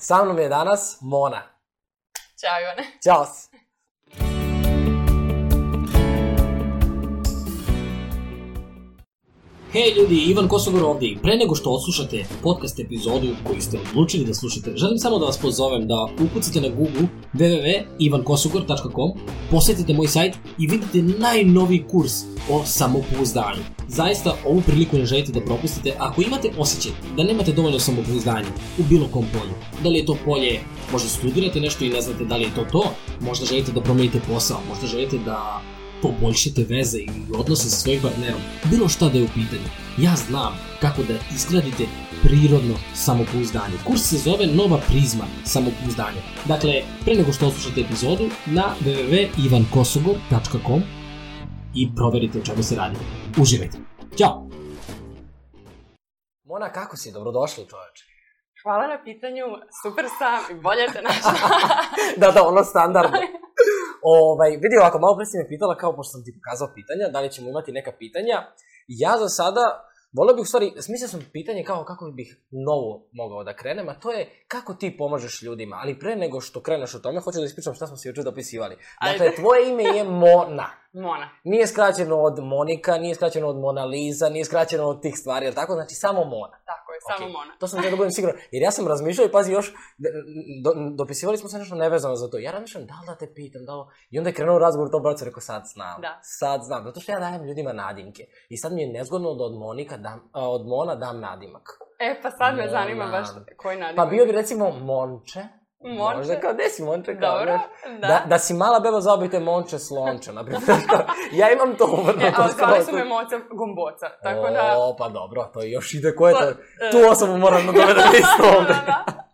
Sa mnom je danas Mona. Ćao Ivane. Ćao se. Hej ljudi, Ivan Kosogor ovdje i pre nego što odslušate podcast epizodu koju ste odlučili da slušate, želim samo da vas pozovem da ukucate na Google www.ivankosogor.com, posetite moj sajt i vidite najnoviji kurs o samopouzdanju. Zaista ovu priliku ne želite da propustite ako imate osjećaj da nemate dovoljno samopouzdanja u bilo kom polju. Da li je to polje, možda studirate nešto i ne znate da li je to to, možda želite da promenite posao, možda želite da Poboljšajte veze i odnose sa svojim partnerom, bilo šta da je u pitanju. Ja znam kako da izgradite prirodno samopouzdanje. Kurs se zove Nova prizma samopouzdanja. Dakle, pre nego što oslušate epizodu, na www.ivankosogor.com i proverite o čemu se radi. Uživajte. Ćao! Mona, kako si? Dobrodošli, čoveče. Hvala na pitanju, super sam i bolje te našla. da, da, ono standardno. ovaj, vidi ovako, malo pre si me pitala, kao pošto sam ti pokazao pitanja, da li ćemo imati neka pitanja. Ja za sada, voleo bih, u stvari, smislio sam pitanje kao kako bih novo mogao da krenem, a to je kako ti pomažeš ljudima. Ali pre nego što kreneš o tome, hoću da ispričam šta smo se juče dopisivali. Dakle, Ajde. tvoje ime je Mona. Mona. Nije skraćeno od Monika, nije skraćeno od Mona Liza, nije skraćeno od tih stvari, jel tako? Znači, samo Mona. Tako. Da okay. samo Mona. To sam da budem siguran. Jer ja sam razmišljao i pazi još, da, do, dopisivali smo se nešto nevezano za to. Ja razmišljam da li da te pitam, da li... I onda je krenuo razgovor to bracu, rekao sad znam. Da. Sad znam, zato što ja dajem ljudima nadimke. I sad mi je nezgodno da od, Monika dam, od Mona dam nadimak. E, pa sad me zanima baš koji nadimak. Pa bio bi recimo Monče. Monče? Možda kao, gde si Monče? Kao, Dobro, da. da. Da si mala beba zabite Monče s na primjer. ja imam to uvrno. Ja, e, ali zvali su me Moca Gomboca, tako o, da... O, pa dobro, to još ide, ko je pa, to? E. Tu osobu moram da dovedem isto ovde. da, da.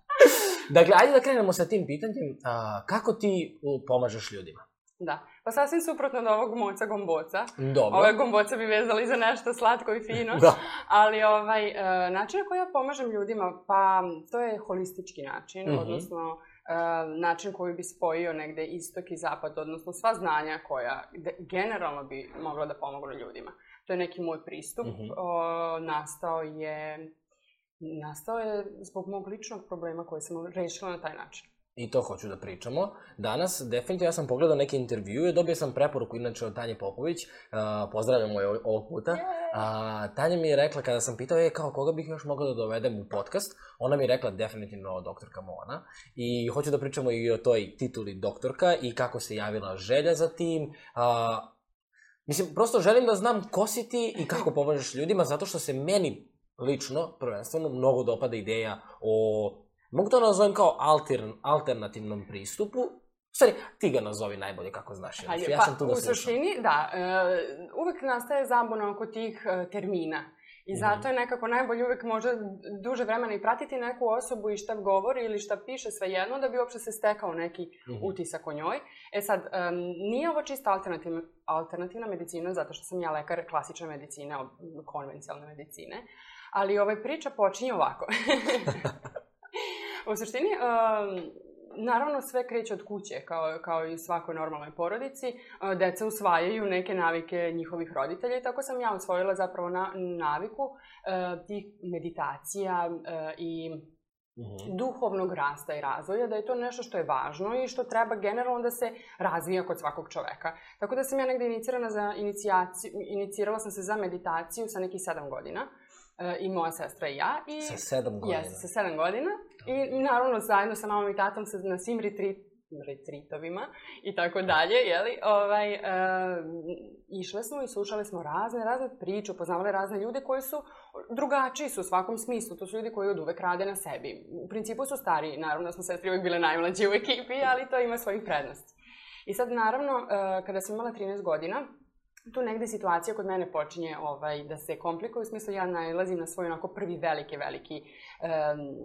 dakle, ajde da krenemo sa tim pitanjem, a, kako ti pomažeš ljudima? Da. Pa sasvim suprotno od ovog moca gomboca. Dobro. Ove gomboce bi vezali za nešto slatko i fino. da. Ali ovaj, e, način na koji ja pomažem ljudima, pa to je holistički način, mm -hmm. odnosno e, način koji bi spojio negde istok i zapad, odnosno sva znanja koja generalno bi mogla da pomognu ljudima. To je neki moj pristup. Mm -hmm. o, nastao je nastao je zbog mog ličnog problema koji sam rešila na taj način. I to hoću da pričamo. Danas, definitivno, ja sam pogledao neke intervjue, dobio sam preporuku, inače, od Tanje Popović, uh, pozdravljamo je ovog puta. Uh, Tanja mi je rekla, kada sam pitao je kao koga bih još mogao da dovedem u podcast, ona mi je rekla definitivno doktorka Mona. I hoću da pričamo i o toj tituli doktorka i kako se javila želja za tim. Uh, mislim, prosto želim da znam ko si ti i kako pomažeš ljudima, zato što se meni lično, prvenstveno, mnogo dopada ideja o Mogu to da nazovem kao altern, alternativnom pristupu, Sorry, ti ga nazovi najbolje kako znaš. Ajde, ja pa, sam tu da slušam. U suštini, da. E, uvek nastaje zabuna oko tih e, termina. I mhm. zato je nekako najbolje uvek može duže vremena i pratiti neku osobu i šta govori ili šta piše svejedno da bi uopšte se stekao neki mhm. utisak o njoj. E sad, nije ovo čista alternativna, alternativna medicina zato što sam ja lekar klasične medicine, konvencijalne medicine, ali ovaj priča počinje ovako. U suštini, um, naravno sve kreće od kuće, kao, kao i svakoj normalnoj porodici. Deca usvajaju neke navike njihovih roditelja i tako sam ja usvojila zapravo na, naviku uh, tih meditacija uh, i -hmm. duhovnog rasta i razvoja, da je to nešto što je važno i što treba generalno da se razvija kod svakog čoveka. Tako da sam ja negde inicirana za inicijaciju, inicirala sam se za meditaciju sa nekih sedam godina. Uh, E, i moja sestra i ja. I, sa sedam godina? Jesi, sa sedam godina. I naravno zajedno sa mamom i tatom sa, na svim retreat, retreatovima i tako dalje, jeli, ovaj, e, išle smo i slušale smo razne, razne priče, upoznavale razne ljude koji su drugačiji su u svakom smislu, to su ljudi koji od uvek rade na sebi. U principu su stariji, naravno smo sestri uvek bile najmlađe u ekipi, ali to ima svojih prednosti. I sad, naravno, e, kada sam imala 13 godina, tu negde situacija kod mene počinje ovaj, da se komplikuje, u smislu ja nalazim na svoj onako prvi veliki, veliki, um,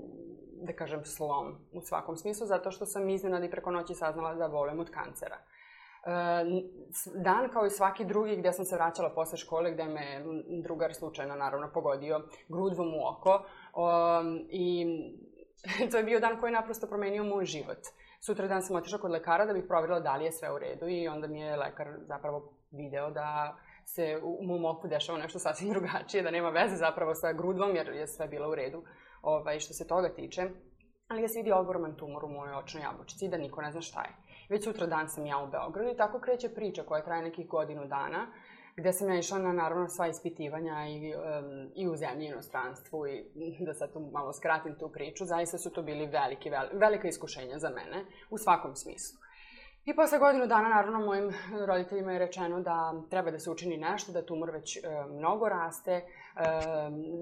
da kažem, slom u svakom smislu, zato što sam iznenada i preko noći saznala da volim od kancera. Uh, dan kao i svaki drugi gde sam se vraćala posle škole gde me drugar slučajno naravno pogodio grudvom u oko i to je bio dan koji je naprosto promenio moj život. Sutra dan sam otišla kod lekara da bih proverila da li je sve u redu i onda mi je lekar zapravo video da se u mom oku dešava nešto sasvim drugačije, da nema veze zapravo sa grudvom, jer je sve bilo u redu ovaj, što se toga tiče. Ali ja da se vidi ogroman tumor u mojoj očnoj jabučici da niko ne zna šta je. Već sutra dan sam ja u Beogradu i tako kreće priča koja traje nekih godinu dana, gde sam ja išla na naravno sva ispitivanja i, um, i u zemlji i inostranstvu i da sad tu malo skratim tu priču, zaista su to bili veliki, velika velike iskušenja za mene u svakom smislu. I posle godinu dana, naravno, mojim roditeljima je rečeno da treba da se učini nešto, da tumor već e, mnogo raste, e,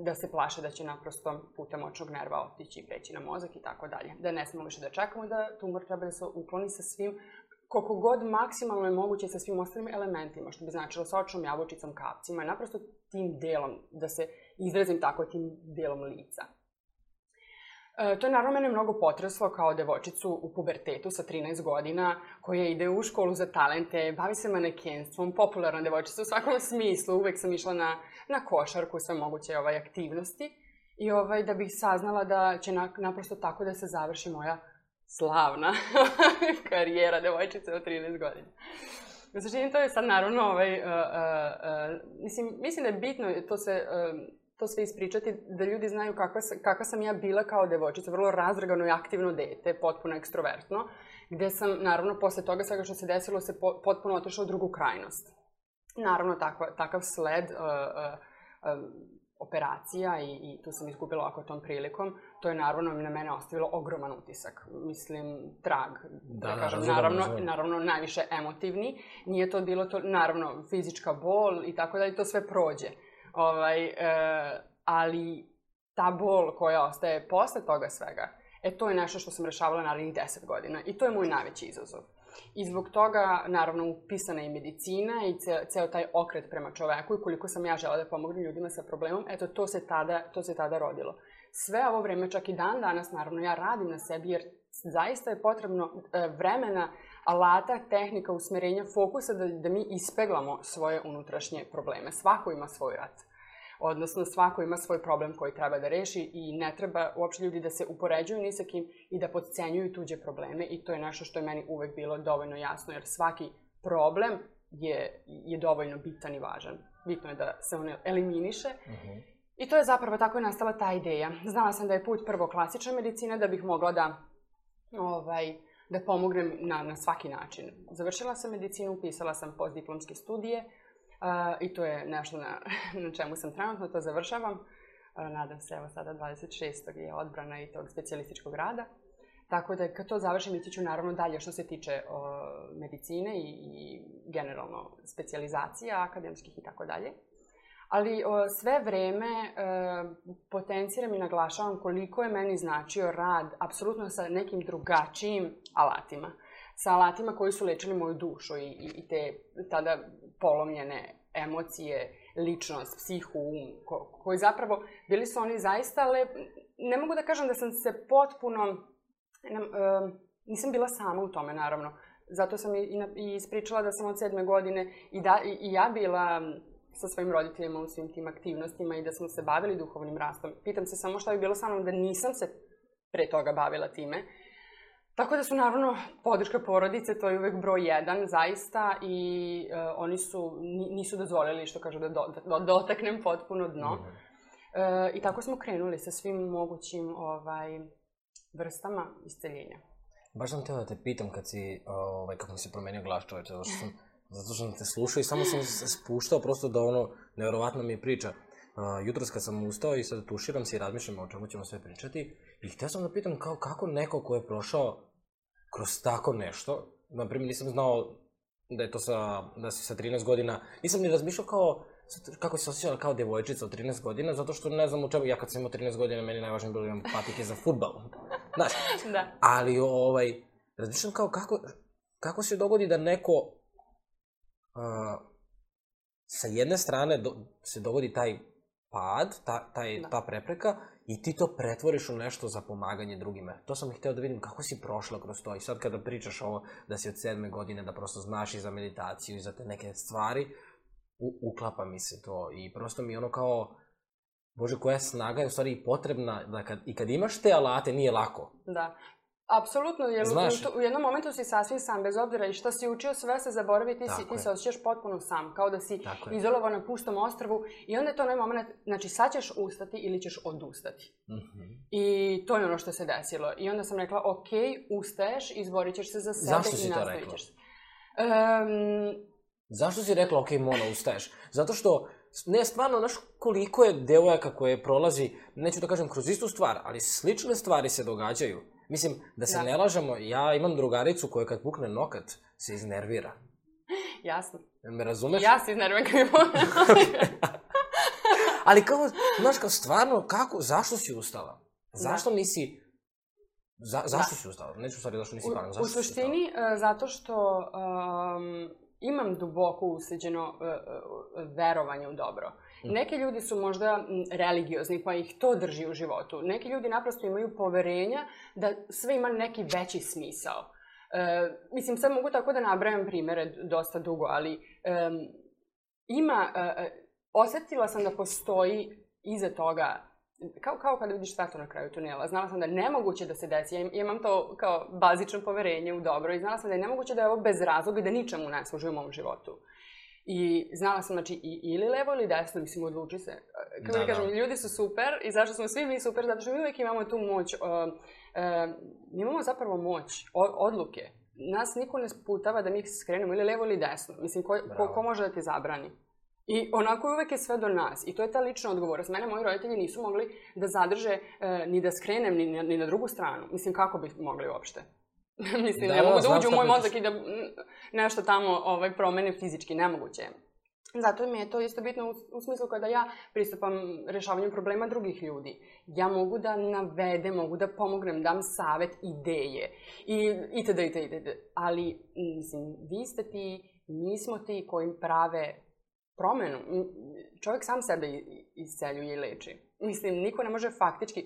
da se plaše da će naprosto putem očnog nerva otići i preći na mozak i tako dalje. Da ne smemo više da čekamo da tumor treba da se ukloni sa svim koliko god maksimalno je moguće sa svim ostalim elementima, što bi značilo sa očnom, jabučicom, kapcima, naprosto tim delom, da se izrazim tako, tim delom lica. E, to je naravno mene mnogo potreslo kao devojčicu u pubertetu sa 13 godina koja ide u školu za talente, bavi se manekenstvom, popularna devojčica u svakom smislu, uvek sam išla na, na košarku, sve moguće ovaj, aktivnosti i ovaj, da bih saznala da će na, naprosto tako da se završi moja slavna karijera devojčice od 13 godina. U suštini to je sad naravno, ovaj, uh, uh, uh, mislim, mislim da je bitno, to se uh, to sve ispričati da ljudi znaju kakva, kakva sam ja bila kao devojčica, vrlo razregano i aktivno dete, potpuno ekstrovertno, gde sam, naravno, posle toga svega što se desilo, se potpuno otišla u drugu krajnost. Naravno, takva, takav sled uh, uh, uh, operacija i, i tu sam izgubila ovako tom prilikom, to je naravno na mene ostavilo ogroman utisak. Mislim, trag, da, da, da kažem, razumem, naravno, razumem. naravno najviše emotivni. Nije to bilo to, naravno, fizička bol i tako dalje, to sve prođe. Ovaj, e, ali ta bol koja ostaje posle toga svega, e to je nešto što sam rešavala narednih 10 godina i to je moj najveći izazov. I zbog toga, naravno, upisana je i medicina i ceo, ceo taj okret prema čoveku i koliko sam ja žela da pomognem ljudima sa problemom, eto, to se tada, to se tada rodilo. Sve ovo vreme, čak i dan danas, naravno, ja radim na sebi jer zaista je potrebno e, vremena alata, tehnika, usmerenja, fokusa da, da mi ispeglamo svoje unutrašnje probleme. Svako ima svoj rat. Odnosno, svako ima svoj problem koji treba da reši i ne treba uopšte ljudi da se upoređuju ni sa kim i da podcenjuju tuđe probleme i to je nešto što je meni uvek bilo dovoljno jasno, jer svaki problem je, je dovoljno bitan i važan. Bitno je da se on eliminiše. Uh mhm. -huh. I to je zapravo tako je nastala ta ideja. Znala sam da je put prvo klasična medicina, da bih mogla da ovaj, da pomognem na, na svaki način. Završila sam medicinu, upisala sam postdiplomske studije uh, i to je nešto na, na čemu sam trenutno, to završavam. Uh, nadam se, evo sada 26. je odbrana i tog specijalističkog rada. Tako da kad to završim ići ću naravno dalje što se tiče uh, medicine i, i generalno specijalizacija akademskih i tako dalje ali o, sve vreme e, potenciram i naglašavam koliko je meni značio rad apsolutno sa nekim drugačijim alatima. Sa alatima koji su lečili moju dušu i, i, i te tada polomljene emocije, ličnost, psihu, um, ko, koji zapravo, bili su oni zaista, ali ne mogu da kažem da sam se potpuno, ne, e, nisam bila sama u tome naravno, zato sam i, i, i ispričala da sam od sedme godine i, da, i, i ja bila sa svojim roditeljima u svim tim aktivnostima i da smo se bavili duhovnim rastom. Pitam se samo šta bi bilo sa mnom da nisam se pre toga bavila time. Tako da su naravno podrška porodice, to je uvek broj jedan zaista i e, oni su, nisu dozvolili što kažu da, do, da dotaknem potpuno dno. e, I tako smo krenuli sa svim mogućim ovaj, vrstama isceljenja. Baš sam teo da te pitam kad si, ovaj, kako mi se promenio glas čoveče, zašto sam Zato što sam te slušao i samo sam se spuštao prosto da ono, nevjerovatna mi je priča. Uh, jutros kad sam ustao i sad tuširam se i razmišljam o čemu ćemo sve pričati i htio sam da pitam kao, kako neko ko je prošao kroz tako nešto, na primjer nisam znao da je to sa, da si sa 13 godina, nisam ni razmišljao kao kako si se osjećala kao devojčica od 13 godina, zato što ne znam u čemu, ja kad sam imao 13 godina, meni najvažnije bilo da imam patike za futbal. Znaš, da. ali ovaj, razmišljam kao kako, kako se dogodi da neko a, sa jedne strane do, se dovodi taj pad, ta, taj, da. ta prepreka, i ti to pretvoriš u nešto za pomaganje drugima. To sam hteo da vidim kako si prošla kroz to. I sad kada pričaš ovo da si od sedme godine, da prosto znaš i za meditaciju i za te neke stvari, u, uklapa mi se to. I prosto mi ono kao, bože koja snaga je u stvari potrebna, da kad, i kad imaš te alate nije lako. Da, Apsolutno, jer Znaš, u, u jednom momentu si sasvim sam, bez obzira i šta si učio, sve se zaboravi, ti, si, ti se osjećaš potpuno sam, kao da si izolovan na pustom ostrvu i onda je to onaj moment, znači sad ćeš ustati ili ćeš odustati. Mm -hmm. I to je ono što se desilo. I onda sam rekla, ok, ustaješ, izborit ćeš se za sebe Zašto i nastavit ćeš se. Um, Zašto si rekla, ok, Mona, ustaješ? Zato što ne, stvarno, znaš koliko je devojaka koje prolazi, neću da kažem kroz istu stvar, ali slične stvari se događaju. Mislim, da se da. ne lažemo, ja imam drugaricu koja kad pukne nokat se iznervira. Jasno. Me razumeš? Ja se iznerviram kad mi Ali kao, znaš, kao stvarno, kako, zašto si ustala? Da. Zašto da. nisi Za, zašto da. si ustala? Neću stvari zašto da nisi pametna. Zašto u suštini, e, zato što um, imam duboko usleđeno uh, e, uh, verovanje u dobro. Uh, Mhm. Neki ljudi su možda religiozni, pa ih to drži u životu. Neki ljudi naprosto imaju poverenja da sve ima neki veći smisao. E, mislim, sad mogu tako da nabrajam primere dosta dugo, ali e, ima... E, osetila sam da postoji iza toga kao, kao kada vidiš svetu na kraju tunela. Znala sam da je nemoguće da se desi. Ja imam to kao bazično poverenje u dobro i znala sam da je nemoguće da je ovo bez razloga i da ničemu ne služi u mom životu. I znala sam, znači, i, ili levo ili desno, mislim, odluči se. Kako da, da, kažem, ljudi su super i zašto smo svi mi super? Zato što mi uvijek imamo tu moć. Uh, uh, imamo zapravo moć, o, odluke. Nas niko ne sputava da mi skrenemo ili levo ili desno. Mislim, ko, ko, ko može da te zabrani? I onako uvek je sve do nas. I to je ta lična odgovornost. Mene moji roditelji nisu mogli da zadrže uh, ni da skrenem ni, ni na drugu stranu. Mislim, kako bi mogli uopšte? Mislim, da, ne mogu da uđu u moj mozak i da nešto tamo ovaj, promene fizički, nemoguće je. Zato mi je to isto bitno u, u smislu kada ja pristupam rešavanju problema drugih ljudi. Ja mogu da navedem, mogu da pomognem, dam savet, ideje i itd. Da, itd. itd. Ali, mislim, vi ste ti, mi smo ti koji prave promenu. Čovek sam sebe isceljuje i leči. Mislim, niko ne može faktički,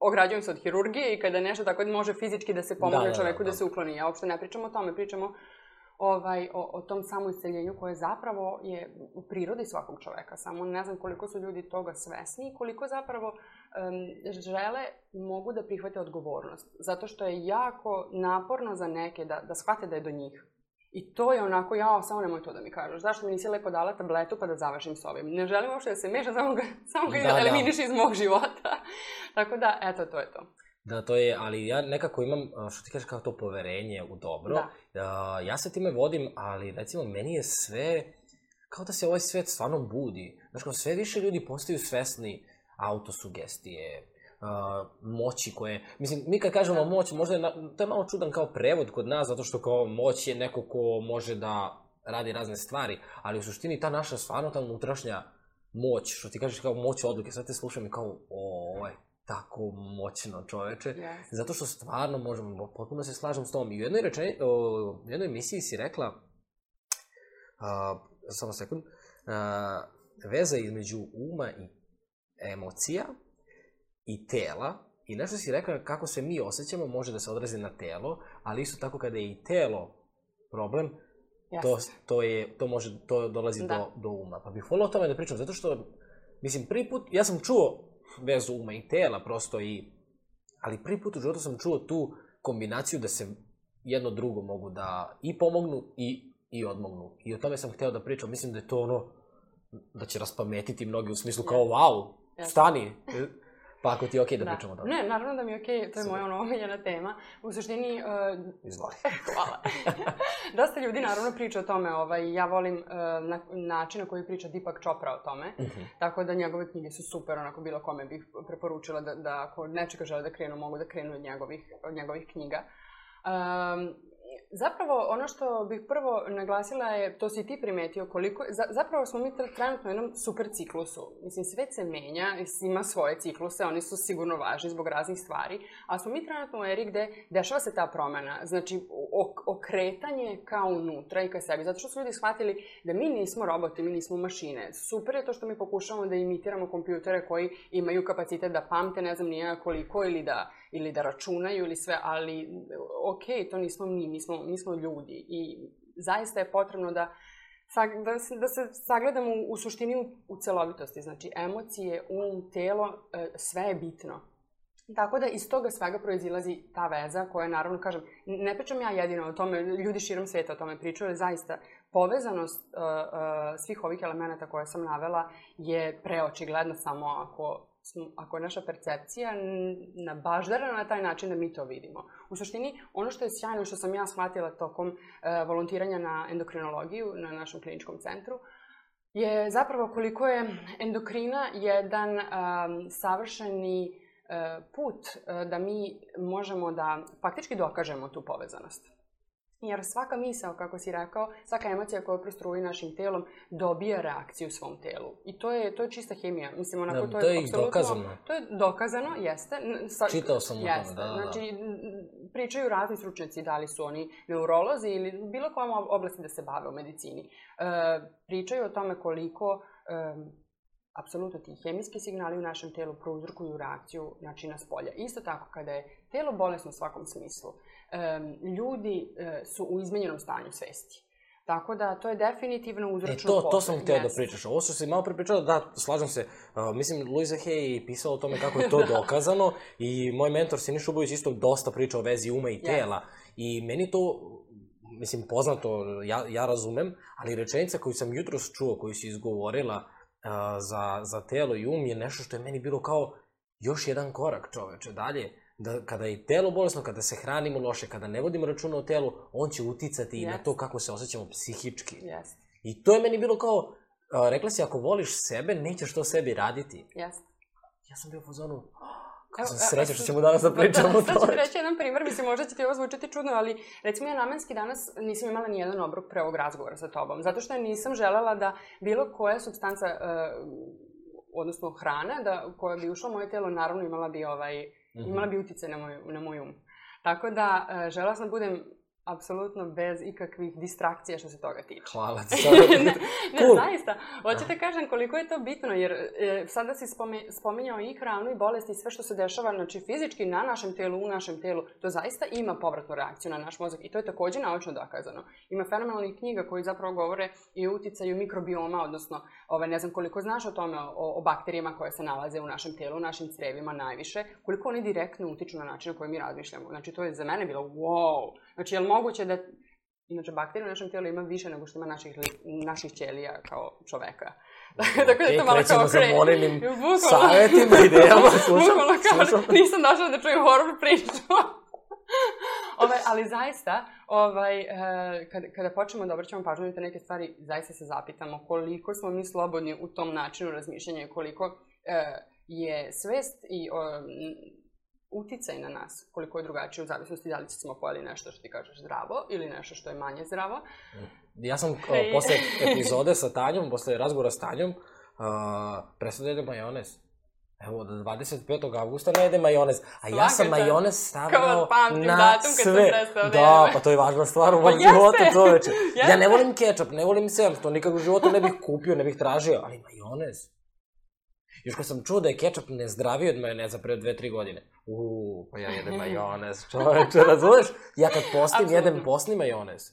ograđujem se od hirurgije i kada nešto tako može fizički da se da, pomogne da, da čoveku da, da, da, se ukloni. Ja uopšte ne pričam o tome, pričamo ovaj, o, o tom samoisceljenju koje zapravo je u prirodi svakog čoveka. Samo ne znam koliko su ljudi toga svesni i koliko zapravo um, žele mogu da prihvate odgovornost. Zato što je jako naporno za neke da, da shvate da je do njih. I to je onako, ja, samo nemoj to da mi kažeš. Zašto mi nisi lepo dala tabletu pa da završim s ovim? Ne želim uopšte da se meša, samo ga, samo ga da, da, iz mog života. Tako da, eto, to je to. Da, to je, ali ja nekako imam, što ti kažeš, kao to poverenje u dobro. Da. da. ja se time vodim, ali recimo meni je sve, kao da se ovaj svet stvarno budi. Znaš, kao sve više ljudi postaju svesni autosugestije, uh, moći koje, mislim, mi kad kažemo da. moć, možda je, na, to je malo čudan kao prevod kod nas, zato što kao moć je neko ko može da radi razne stvari, ali u suštini ta naša stvarno ta unutrašnja moć, što ti kažeš kao moć odluke, sad te slušam i kao, o, ovo je tako moćno čoveče, yes. zato što stvarno možemo, potpuno se slažem s tom. I u jednoj, rečeni, o, u jednoj emisiji si rekla, a, samo sekund, a, veza između uma i emocija, i tela, i nešto si rekao kako se mi osjećamo može da se odrazi na telo, ali isto tako kada je i telo problem, Jasne. to, to, je, to, može, to dolazi da. do, do uma. Pa bih volao o tome da pričam, zato što, mislim, prvi put, ja sam čuo vezu uma i tela, prosto i, ali prvi put u životu sam čuo tu kombinaciju da se jedno drugo mogu da i pomognu i, i odmognu. I o tome sam hteo da pričam, mislim da je to ono, da će raspametiti mnogi u smislu kao, wow, stani, Pa ako ti je okej okay da, da. pričamo o tome. Ne, naravno da mi je okej, okay. to je Super. moja ono omiljena tema. U suštini... Uh, Izvoli. hvala. Dosta ljudi naravno priča o tome, ovaj, ja volim uh, na, način na koji priča Deepak Chopra o tome, mm -hmm. tako da njegove knjige su super, onako bilo kome bih preporučila da, da ako nečega žele da krenu, mogu da krenu od njegovih, od njegovih knjiga. Um, Zapravo, ono što bih prvo naglasila je, to si ti primetio koliko, za, zapravo smo mi trenutno u jednom super ciklusu. Mislim, sve se menja, ima svoje cikluse, oni su sigurno važni zbog raznih stvari, a smo mi trenutno u eri gde dešava se ta promena. Znači, ok, okretanje ka unutra i ka sebi. Zato što su ljudi shvatili da mi nismo roboti, mi nismo mašine. Super je to što mi pokušavamo da imitiramo kompjutere koji imaju kapacitet da pamte, ne znam, nije koliko ili da ili da računaju ili sve, ali ok, to nismo mi, mi smo, mi smo ljudi i zaista je potrebno da da se, da se sagledamo u, u suštini u, u celovitosti. Znači, emocije, um, telo, e, sve je bitno. Tako da iz toga svega proizilazi ta veza koja, naravno, kažem, ne pričam ja jedino o tome, ljudi širom sveta o tome pričaju, ali zaista povezanost e, e, svih ovih elemenata koje sam navela je preočigledna samo ako ako je naša percepcija na baždara na taj način da mi to vidimo. U suštini, ono što je sjajno, što sam ja shvatila tokom e, volontiranja na endokrinologiju na našem kliničkom centru, je zapravo koliko je endokrina jedan e, savršeni e, put e, da mi možemo da faktički dokažemo tu povezanost. Jer svaka misao, kako si rekao, svaka emocija koja prostruji našim telom dobija reakciju u svom telu. I to je, to je čista hemija. Mislim, onako, da, to, to je, dokazano. To je dokazano, jeste. Sa, Čitao sam jeste. o tome, da, da, da. Znači, pričaju razni stručnjaci, da li su oni neurolozi ili bilo kojom oblasti da se bave u medicini. E, pričaju o tome koliko e, apsolutno ti hemijski signali u našem telu prouzrokuju reakciju znači, na spolja. Isto tako kada je telo bolesno u svakom smislu ljudi e, su u izmenjenom stanju svesti. Tako da, to je definitivno e, uzročno E, to, to sam hteo da yes. da pričaš. Ovo što si malo pre pričala, da, slažem se. Uh, mislim, Luisa Hay je pisala o tome kako je to da. da. dokazano i moj mentor Siniš Ubović isto dosta priča o vezi uma i tela. Yes. I meni to mislim, poznato, ja, ja razumem, ali rečenica koju sam jutros čuo, koju si izgovorila uh, za, za telo i um je nešto što je meni bilo kao još jedan korak, čoveče, dalje da kada je telo bolesno, kada se hranimo loše, kada ne vodimo računa o telu, on će uticati yes. i na to kako se osjećamo psihički. Yes. I to je meni bilo kao, a, rekla si, ako voliš sebe, nećeš to sebi raditi. Yes. Ja sam bio u zonu, ah, Kao, sam sreća što ćemo danas da pričamo o da, da, da, tome. Sad ću reći jedan primer, mislim možda će ti ovo zvučiti čudno, ali recimo ja namenski danas nisam imala ni jedan obrok pre ovog razgovora sa tobom, zato što ja nisam želela da bilo koja substanca, uh, e, odnosno hrana, da, koja bi ušla u moje telo, naravno imala bi ovaj, Mhm. imala bi utjecaj na moj, na moj um. Tako da, e, žela sam da budem apsolutno bez ikakvih distrakcija što se toga tiče. Hvala ti. ne, ne cool. zaista. Hoću te kažem koliko je to bitno, jer e, sada si spome, spominjao i hranu i bolest i sve što se dešava, znači fizički na našem telu, u našem telu, to zaista ima povratnu reakciju na naš mozak i to je takođe naučno dokazano. Ima fenomenalnih knjiga koji zapravo govore i o uticaju mikrobioma, odnosno, ove, ne znam koliko znaš o tome, o, o bakterijama koje se nalaze u našem telu, u našim crevima najviše, koliko oni direktno utiču na način na koji mi razmišljamo. Znači, to je za mene bilo wow! Znači, je li moguće da, inače, bakterija u našem tijelu ima više nego što ima naših, naših ćelija kao čoveka? Da. Tako da je to e, malo kao kreći. savjetima, idejama, slušam. nisam došla da čujem horor priču. ovaj, ali zaista, ovaj, eh, kada, kada počnemo da obraćamo pažnju na te neke stvari, zaista se zapitamo koliko smo mi slobodni u tom načinu razmišljanja i koliko eh, je svest i uticaj na nas, koliko je drugačije u zavisnosti da li smo pojeli nešto što ti kažeš zdravo ili nešto što je manje zdravo. Mm. Ja sam uh, posle epizode sa Tanjom, posle razgovora s Tanjom, uh, prestao da jedem majonez. Evo, od 25. augusta ne jedem majonez. A ja sam majonez stavio na datum sve. Kad sam prestao, da, da pa to je važna stvar u pa mom pa životu, čoveče. ja ne volim kečap, ne volim sem, to nikako u životu ne bih kupio, ne bih tražio, ali majonez. Još kad sam čuo da je kečap nezdraviji od majoneza pre dve, tri godine. Uuu, pa ja jedem mhm. majonez, čoveče, razumeš? Ja kad postim, Absolutno. jedem posni majonez.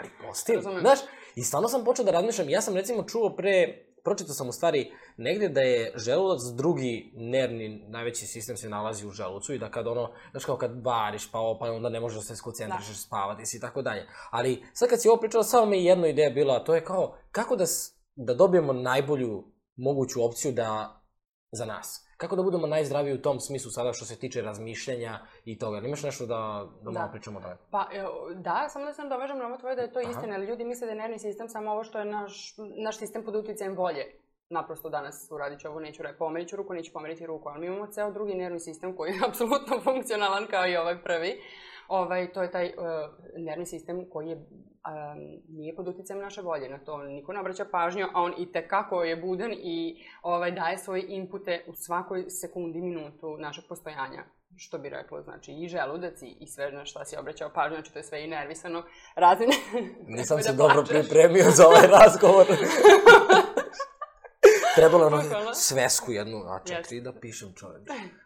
Ali postim, Razumem. znaš? I stvarno sam počeo da razmišljam, ja sam recimo čuo pre, pročitao sam u stvari negde da je želudac drugi nervni, najveći sistem se nalazi u želucu i da kad ono, znaš kao kad variš pa ovo, pa onda ne možeš da se skoncentrišeš, da. spavati si i tako dalje. Ali sad kad si ovo pričala, samo mi jedna ideja bila, a to je kao, kako da, da dobijemo najbolju moguću opciju da za nas. Kako da budemo najzdraviji u tom smislu sada što se tiče razmišljanja i toga? Imaš nešto da, da, da. malo pričamo o tome? Pa, da, samo da sam dovežem na ovo tvoje da je to Aha. istina, ali ljudi misle da je nervni sistem samo ovo što je naš, naš sistem pod uticajem volje. Naprosto danas uradit ću ovo, neću pomeriću ruku, neću pomeriti ruku, ali mi imamo ceo drugi nervni sistem koji je apsolutno funkcionalan kao i ovaj prvi. Ovaj, to je taj uh, nervni sistem koji je, um, nije pod uticajem naše volje. Na to niko ne obraća pažnju, a on i tekako je budan i ovaj, daje svoje inpute u svakoj sekundi, minutu našeg postojanja što bi reklo, znači i želudac i, i sve na šta si obraćao pažnju, znači to je sve i nervisano, razine... Nisam se da dobro pripremio za ovaj razgovor. trebalo nam svesku jednu, a čekaj yes. da pišem čoveč.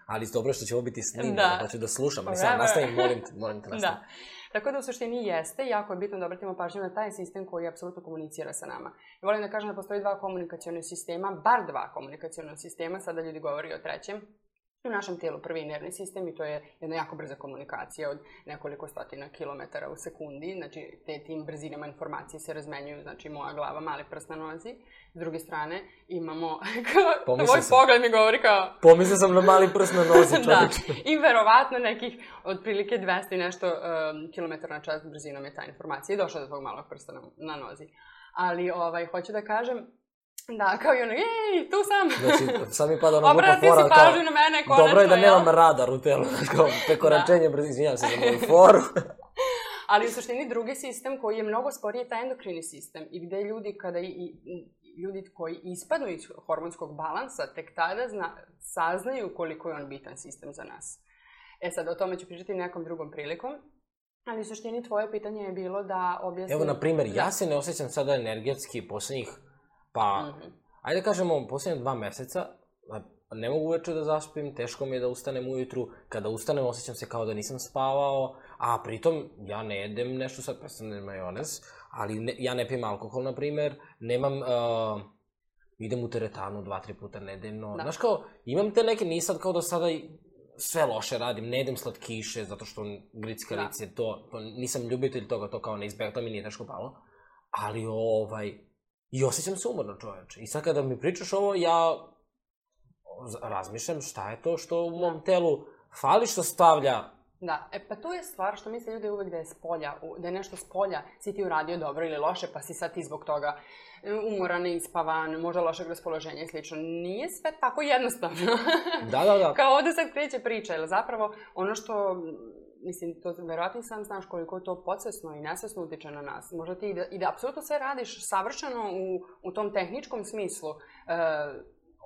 Ali dobro što će ovo biti snimljeno, da. pa znači ću da slušam, ali da, sad da. nastavim, molim te, molim te nastavim. Da. Tako da u suštini jeste, jako je bitno da obratimo pažnju na taj sistem koji apsolutno komunicira sa nama. I Volim da kažem da postoji dva komunikacione sistema, bar dva komunikaciona sistema, sada ljudi govori o trećem, u našem tijelu prvi nervni sistem i to je jedna jako brza komunikacija od nekoliko stotina kilometara u sekundi. Znači, te, tim brzinama informacije se razmenjuju, znači moja glava, mali prst na nozi. S druge strane, imamo, kao, Pomislim tvoj pogled mi govori kao... Pomislio sam na mali prst na nozi, čoveče. da, i verovatno nekih otprilike 200 i nešto um, kilometara na čas brzinom je ta informacija došla do tog malog prsta na, na nozi. Ali, ovaj, hoću da kažem, Da, kao i ono, jej, tu sam. Znači, sam mi pada ono glupa fora, kao, pažnju na mene, konačno, dobro je da nemam ja? radar u telu, kao, prekoračenje, da. brzi, izvinjam se za moju foru. Ali u suštini drugi sistem koji je mnogo sporiji je taj endokrini sistem i gde ljudi kada i, i, ljudi koji ispadnu iz hormonskog balansa tek tada zna, saznaju koliko je on bitan sistem za nas. E sad, o tome ću pričati nekom drugom prilikom. Ali u suštini tvoje pitanje je bilo da objasnim... Evo, na primer, ja se ne osjećam sada energetski poslednjih Pa, mm -hmm. ajde da kažemo, posljednje dva meseca, ne mogu uveče da zaspim, teško mi je da ustanem ujutru, kada ustanem osjećam se kao da nisam spavao, a pritom ja ne jedem nešto, sad prestanem pa majonez, ali ne, ja ne pijem alkohol, na primer, nemam... Uh, idem u teretanu dva, tri puta nedeljno. Da. Znaš kao, imam te neke, nisam kao da sada sve loše radim, ne jedem slatkiše, zato što grickarice, da. to, to, nisam ljubitelj toga, to kao ne izbeg, to mi nije teško palo. Ali, ovaj, I osjećam se umorno, čoveče. I sad kada mi pričaš ovo, ja razmišljam šta je to što u mom da. telu fali što stavlja Da, e pa to je stvar što misle ljudi uvek da je spolja, da je nešto spolja, si ti uradio dobro ili loše, pa si sad ti zbog toga e, umoran, ispavan, možda lošeg raspoloženja i slično. Nije sve tako jednostavno. da, da, da. Kao ovde sad kreće priča, jer zapravo ono što mislim, to verovatno sam znaš koliko to podsvesno i nesvesno utiče na nas. Možda ti i da, i da apsolutno sve radiš savršeno u, u tom tehničkom smislu, e,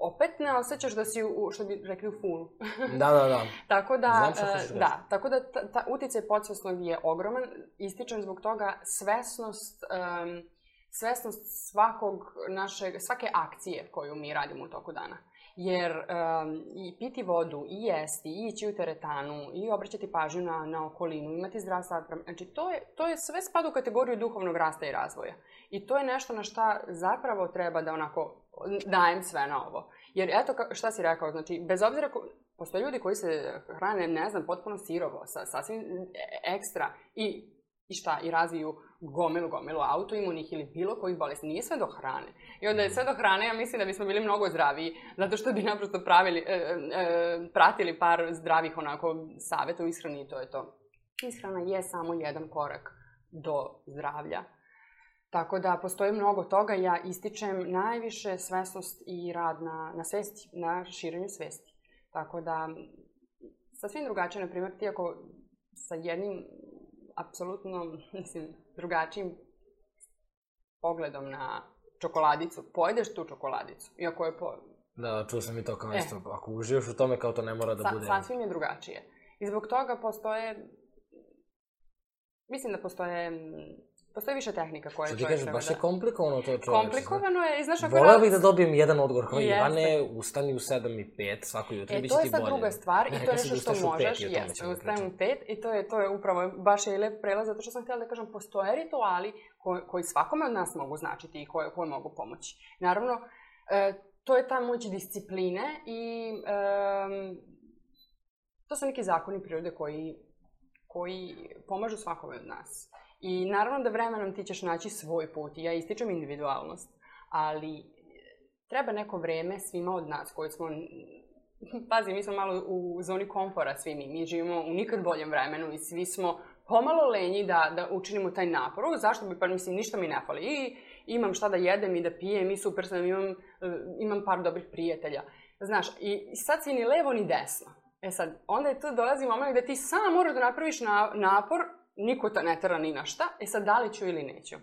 opet ne osjećaš da si, u, što bi rekli, u fulu. da, da, da. tako da, Znam e, da, tako da ta, ta uticaj podsvesnog je ogroman. Ističem zbog toga svesnost... Um, svesnost svakog našeg, svake akcije koju mi radimo u toku dana jer um, i piti vodu, i jesti, i ići u teretanu, i obraćati pažnju na, na okolinu, imati zdrav sad Znači, to je, to je sve spada u kategoriju duhovnog rasta i razvoja. I to je nešto na šta zapravo treba da onako dajem sve na ovo. Jer eto šta si rekao, znači, bez obzira, ko, postoje ljudi koji se hrane, ne znam, potpuno sirovo, sa, sasvim e, ekstra i, i šta, i razviju gomilu, gomilu autoimunih ili bilo kojih bolesti. Nije sve do hrane. I onda je mm. sve do hrane, ja mislim da bismo bili mnogo zdraviji, zato što bi naprosto pravili, e, e, e, pratili par zdravih onako saveta u ishrani i to je to. Ishrana je samo jedan korak do zdravlja. Tako da postoji mnogo toga, ja ističem najviše svesnost i rad na, na svesti, na širenju svesti. Tako da, sasvim drugačije, na primjer, ti ako sa jednim apsolutno, mislim, drugačijim pogledom na čokoladicu, pojedeš tu čokoladicu, iako je po... Da, čuo sam i to kao e. isto, ako uživaš u tome, kao to ne mora da Sa, bude... Sasvim je drugačije. I zbog toga postoje... Mislim da postoje Postoji više tehnika koje čovjek treba da... baš je komplikovano to čovjek. Komplikovano je, i znaš ako... Volao bih da dobijem jedan odgovor kao Ivane, ustani u 7 i 5 svako jutro, e, biće ti bolje. E, to je sad druga stvar i to je nešto što da možeš, jeste, da ustajem u 5 i to je, to je upravo, baš je lep prelaz, zato što sam htjela da kažem, postoje rituali koji, koji svakome od nas mogu značiti i koje, koje mogu pomoći. Naravno, e, to je ta moć discipline i e, to su neki zakoni prirode koji, koji pomažu svakome od nas. I naravno da vremenom ti ćeš naći svoj put ja ističem individualnost, ali e, treba neko vreme svima od nas koji smo Pazi, mi smo malo u zoni komfora svi mi. Mi živimo u nikad boljem vremenu i svi smo pomalo lenji da, da učinimo taj napor. O, zašto bi, pa mislim, ništa mi ne fali. I imam šta da jedem i da pijem i super sam, imam, e, imam par dobrih prijatelja. Znaš, i sad si ni levo ni desno. E sad, onda je tu dolazi moment gde da ti sam moraš da napraviš na, napor niko te ne tera ni na šta, e sad da li ću ili neću.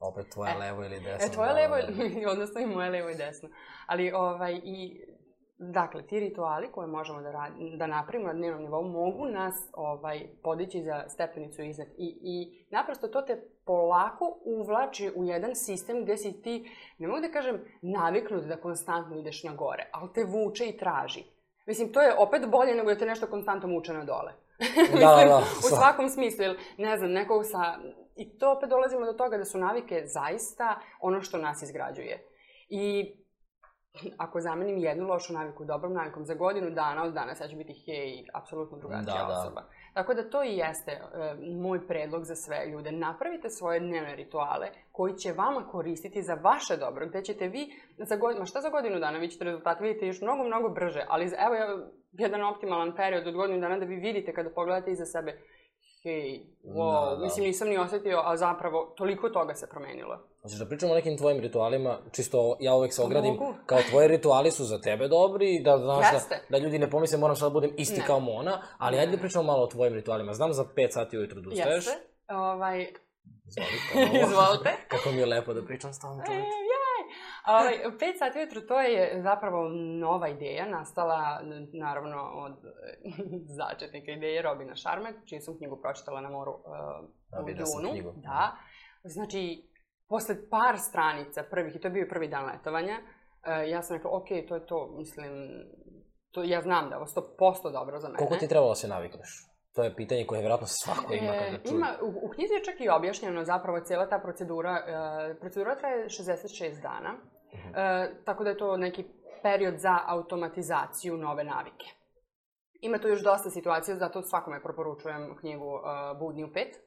Opet tvoje e, levo ili e, desno. E, tvoje da, levo, da, da. ili, odnosno i moje levo i desno. Ali, ovaj, i, dakle, ti rituali koje možemo da, rad, da napravimo na dnevnom nivou mogu nas ovaj, podići za stepenicu iznad. I, I naprosto to te polako uvlači u jedan sistem gde si ti, ne mogu da kažem, naviknut da konstantno ideš na gore, ali te vuče i traži. Mislim, to je opet bolje nego da te nešto konstantno vuče na dole. da, da, da. u svakom smislu, ili ne znam, nekog sa... I to opet dolazimo do toga da su navike zaista ono što nas izgrađuje. I ako zamenim jednu lošu naviku dobrom navikom za godinu dana od danas, ja ću biti hej, apsolutno drugačija da, da. osoba. Da. Tako da to i jeste e, moj predlog za sve ljude. Napravite svoje dnevne rituale koji će vama koristiti za vaše dobro, gde ćete vi za godinu, ma šta za godinu dana, vi ćete rezultat vidite još mnogo, mnogo brže, ali evo ja jedan optimalan period od godinu dana da vi vidite kada pogledate iza sebe hej, wow, da, da. mislim nisam ni osetio, a zapravo toliko toga se promenilo. Hoćeš da pričamo o nekim tvojim ritualima, čisto ja uvek se ogradim, Mogu. kao tvoji rituali su za tebe dobri, da, da znaš, da, da ljudi ne pomisle moram sad da budem isti ne. kao Mona, ali ajde da pričamo malo o tvojim ritualima. Znam za 5 sati ujutru da ustaješ. Jeste, ovaj... Izvolite. Izvolite. Kako mi je lepo da pričam s tom čovječom. E, Ali, ovaj, pet sati ujutru, to je zapravo nova ideja, nastala naravno od začetnika ideje Robina Šarme, čiju sam knjigu pročitala na moru uh, u Dunu. Da. Znači, posle par stranica prvih, i to je bio prvi dan letovanja, uh, ja sam rekla, ok, to je to, mislim, to, ja znam da je ovo 100% dobro za mene. Koliko ti trebalo da se navikneš? To je pitanje koje vjerojatno svako e, ima kada čuje. Ima, u, knjizi je čak i objašnjeno zapravo cijela ta procedura. E, procedura traje 66 dana, mhm. e, tako da je to neki period za automatizaciju nove navike. Ima tu još dosta situacija, zato svakome preporučujem knjigu e, Budni u pet. E,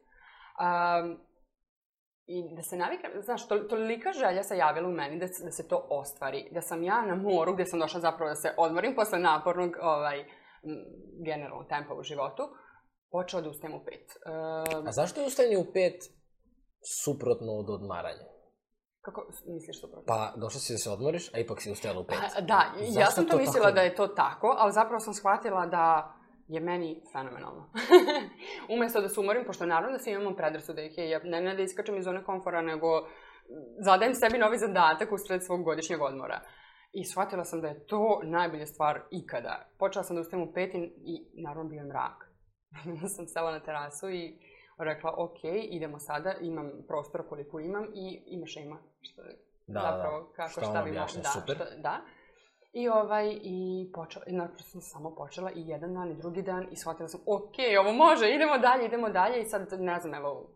I da se navika, znaš, to, tolika želja se javila u meni da, da se to ostvari. Da sam ja na moru, gdje sam došla zapravo da se odmorim posle napornog, ovaj, generalno tempa u životu, počela da ustajem u pet. Um, A ehm, zašto je ustajanje u pet suprotno od odmaranja? Kako misliš suprotno? Pa, došla si da se odmoriš, a ipak si ustajala u pet. A, da, Zašto ja sam to, to mislila tako? da je to tako, ali zapravo sam shvatila da je meni fenomenalno. Umesto da se umorim, pošto naravno da svi imamo predrasu, da ih je, ja ne, ne da iskačem iz zone komfora, nego zadajem sebi novi zadatak usred svog godišnjeg odmora. I shvatila sam da je to najbolja stvar ikada. Počela sam da ustajem u pet i naravno bio je mrak Da sam stala na terasu i rekla, ok, idemo sada, imam prostor koliko imam i imaš ima šema. Što, da, da, zapravo, da. kako, šta, šta bi mogla. Da, super. Šta, da. I ovaj, i počela, napravo sam samo počela i jedan dan i drugi dan i shvatila sam, ok, ovo može, idemo dalje, idemo dalje i sad ne znam, evo,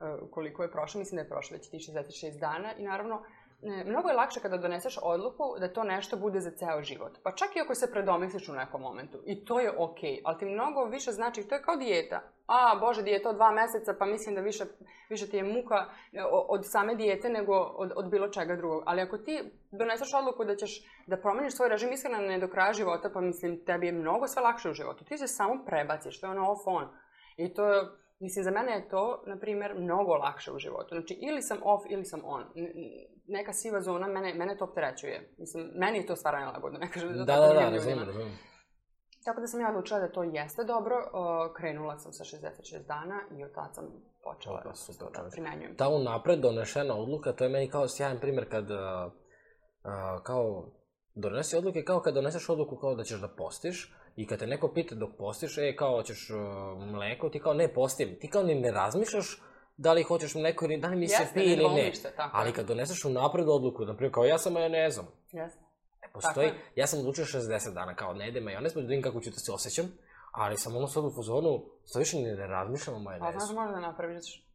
e, koliko je prošlo, mislim da je prošlo već ti 66 dana i naravno, ne, mnogo je lakše kada doneseš odluku da to nešto bude za ceo život. Pa čak i ako se predomisliš u nekom momentu. I to je okej, okay, ali ti mnogo više znači, to je kao dijeta. A, bože, dijeto dva meseca, pa mislim da više, više ti je muka e, od same dijete nego od, od bilo čega drugog. Ali ako ti doneseš odluku da ćeš da promeniš svoj režim iskreno ne do kraja života, pa mislim, tebi je mnogo sve lakše u životu. Ti se samo prebaciš, to je ono off-on. I to je, Mislim, za mene je to, na primjer, mnogo lakše u životu. Znači, ili sam off, ili sam on neka siva zona, mene, mene to opterećuje. Mislim, meni je to stvarno nelagodno, ne kažem da, da, da, da, razumem, razumem. Tako da sam ja odlučila da to jeste dobro, krenula sam sa 66 dana i od tad sam počela da, super, da primenjujem. Ta unapred donešena odluka, to je meni kao sjajan primer kad, uh, kao, donesi odluke kao kad doneseš odluku kao da ćeš da postiš, I kad te neko pita dok postiš, e, kao, hoćeš mleko, ti kao, ne, postim. Ti kao ni ne razmišljaš da li hoćeš mleko ili da li mi se Jeste, pije ili ne. Ništa, Ali kad doneseš u napred odluku, na primjer kao ja sam majonezom, Jeste. ne postoji, tako. ja sam odlučio 60 dana kao ne idem majonez, pa da vidim kako ću da se osjećam, ali sam ono sad u fazonu, sad više ne razmišljam o pa, majonezu. A znaš, možda napraviš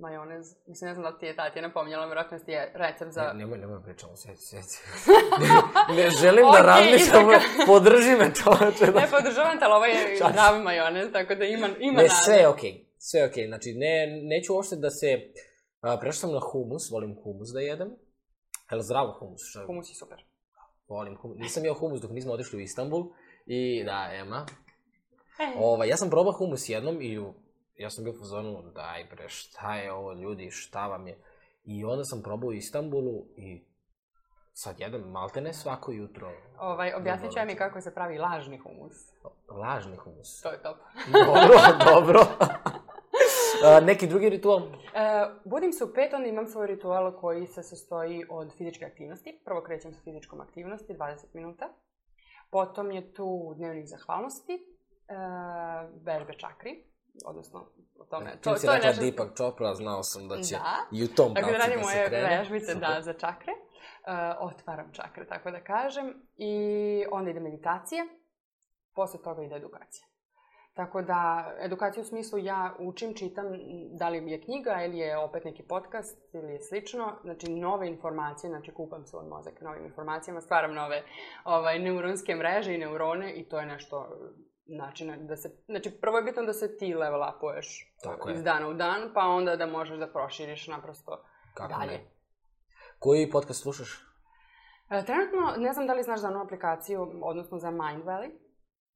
majonez. Mislim, ne znam da ti je tati napominjala, vjerojatno ti je recept za... Ne, nemoj, nemoj pričamo, sjeti, sjeti. ne, želim da okay, da razmišljam, tako... podrži me to. ne, znači, da- podržavam te, ali ovo ovaj je zdrav majonez, tako da ima, ima ne, sve je okej. Okay sve ok. Znači, ne, neću uopšte da se... Uh, prešao na humus, volim humus da jedem. Jel zdravo humus? Šta... Humus je super. Volim humus. Nisam jeo humus dok nismo otišli u Istanbul. I da, Ema. E. Ova, ja sam probao humus jednom i u... ja sam bio u zonu, daj bre, šta je ovo ljudi, šta vam je? I onda sam probao u Istanbulu i sad jedem maltene svako jutro. Ovaj, objasnit ću mi znači. kako se pravi lažni humus. Lažni humus? To je top. dobro, dobro. A, neki drugi ritual? E, budim se u pet, onda imam svoj ritual koji se sastoji od fizičke aktivnosti. Prvo krećem sa fizičkom aktivnosti, 20 minuta. Potom je tu dnevnik zahvalnosti, e, vežbe čakri, odnosno o tome. To, si to rekla je nešto... Deepak da Chopra, znao sam da će da. i u tom da pravcu da se krene. moje vežbice da, za čakre. Uh, otvaram čakre, tako da kažem. I onda ide meditacija, posle toga ide edukacija. Tako da, edukacija u smislu ja učim, čitam, da li je knjiga ili je opet neki podcast ili je slično. Znači, nove informacije, znači kupam svoj mozak novim informacijama, stvaram nove ovaj, neuronske mreže i neurone i to je nešto e, način da se... Znači, prvo je bitno da se ti level upuješ Tako je. iz dana u dan, pa onda da možeš da proširiš naprosto Kako dalje. Ne? Koji podcast slušaš? E, trenutno, ne znam da li znaš za onu aplikaciju, odnosno za Mindvalley.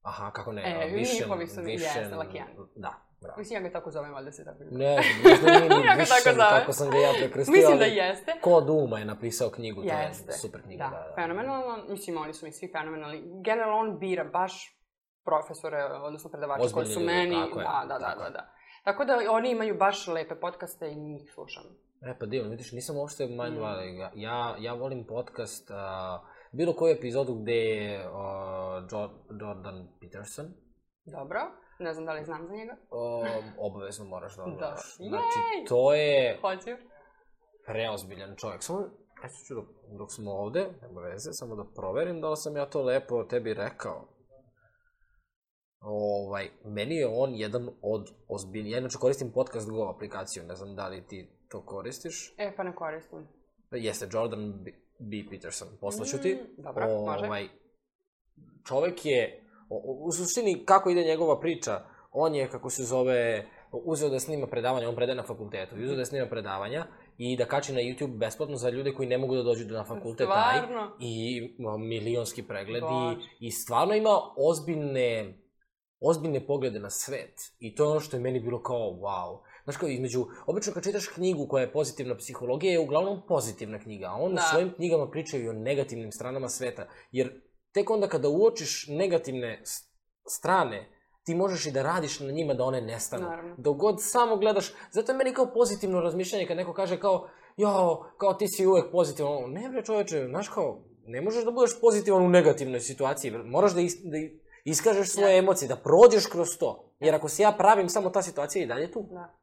Aha, kako ne, e, Višen. Njihovi su, višen, jeste, Lakijan. Da, bravo. Mislim, ja ga tako zovem, valjda se tako zove. Ne, možda nije ni ja tako zove. kako sam ga ja prekrstio. Mislim da jeste. Kod Uma je napisao knjigu, to je super knjiga. Da, da, da. fenomenalno. Mislim, oni su mi svi fenomenalni. Generalno, on bira baš profesore, odnosno predavače koji su meni... Tako je, da, da, tako da, da. Tako da oni imaju baš lepe podcaste i njih slušam. E, pa divno, vidiš, nisam uopšte manj mm. ja, ja volim podcast... Uh, bilo koju epizodu gde je uh, Jordan Peterson. Dobro. Ne znam da li znam za njega. O, obavezno moraš da odgledaš. Da. Znači, to je... Hoću. Preozbiljan čovjek. Samo, ja ću dok, dok smo ovde, nema veze, samo da proverim da li sam ja to lepo tebi rekao. Ovaj, meni je on jedan od ozbiljnih... Ja inače koristim Podcast Go aplikaciju, ne znam da li ti to koristiš. E, pa ne koristim. Jeste, Jordan B. Peterson, poslaću ti. Mm, dobro, o, može. Ovaj, čovek je, u suštini kako ide njegova priča, on je, kako se zove, uzeo da snima predavanja, on predaje na fakultetu, uzeo da snima predavanja i da kači na YouTube besplatno za ljude koji ne mogu da dođu na fakultet taj. I milionski pregledi. I, I stvarno ima ozbiljne, ozbiljne poglede na svet. I to je ono što je meni bilo kao wow. Znaš kao između, obično kad čitaš knjigu koja je pozitivna psihologija je uglavnom pozitivna knjiga, a on da. u svojim knjigama pričaju o negativnim stranama sveta, jer tek onda kada uočiš negativne strane, ti možeš i da radiš na njima da one nestanu. Naravno. Dok god samo gledaš, zato je meni kao pozitivno razmišljanje kad neko kaže kao, jo, kao ti si uvek pozitivan, ne bre čoveče, znaš kao, ne možeš da budeš pozitivan u negativnoj situaciji, moraš da, is, da iskažeš svoje ja. Da. emocije, da prođeš kroz to. Jer da. ako se ja pravim, samo ta situacija i dalje tu. Da.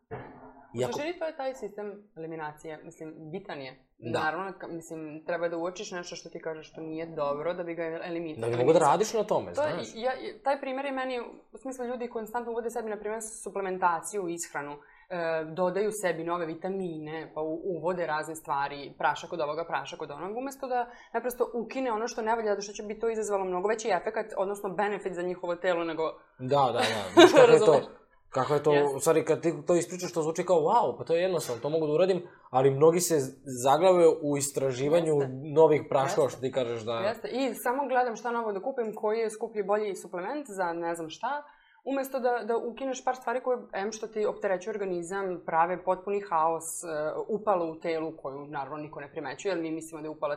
Iako... Želito znači, je taj sistem eliminacije, mislim, bitan je. Da. Naravno, mislim, treba da uočiš nešto što ti kažeš što nije dobro, da bi ga eliminuo. Da bi mogu da radiš na tome, to, znaš. Ja, taj primjer je meni, u smislu ljudi konstantno uvode sebi, na primjer, suplementaciju, ishranu, e, dodaju sebi nove vitamine, pa uvode razne stvari, prašak od ovoga, prašak od onog, umesto da naprosto ukine ono što ne valja, da što će bi to izazvalo mnogo veći efekat, odnosno benefit za njihovo telo nego... Da, da, da. Viš kako je to? Kako je to, yes. u stvari, kad ti to ispričaš, to zvuči kao, wow, pa to je jednostavno, to mogu da uradim, ali mnogi se zaglave u istraživanju Jeste. novih praškova, što ti kažeš da... Jeste, i samo gledam šta novo da kupim, koji je skuplji bolji suplement za ne znam šta, umesto da, da ukineš par stvari koje, em što ti opterećuje organizam, prave potpuni haos, e, upalo u telu, koju naravno niko ne primećuje, jer mi mislimo da je upala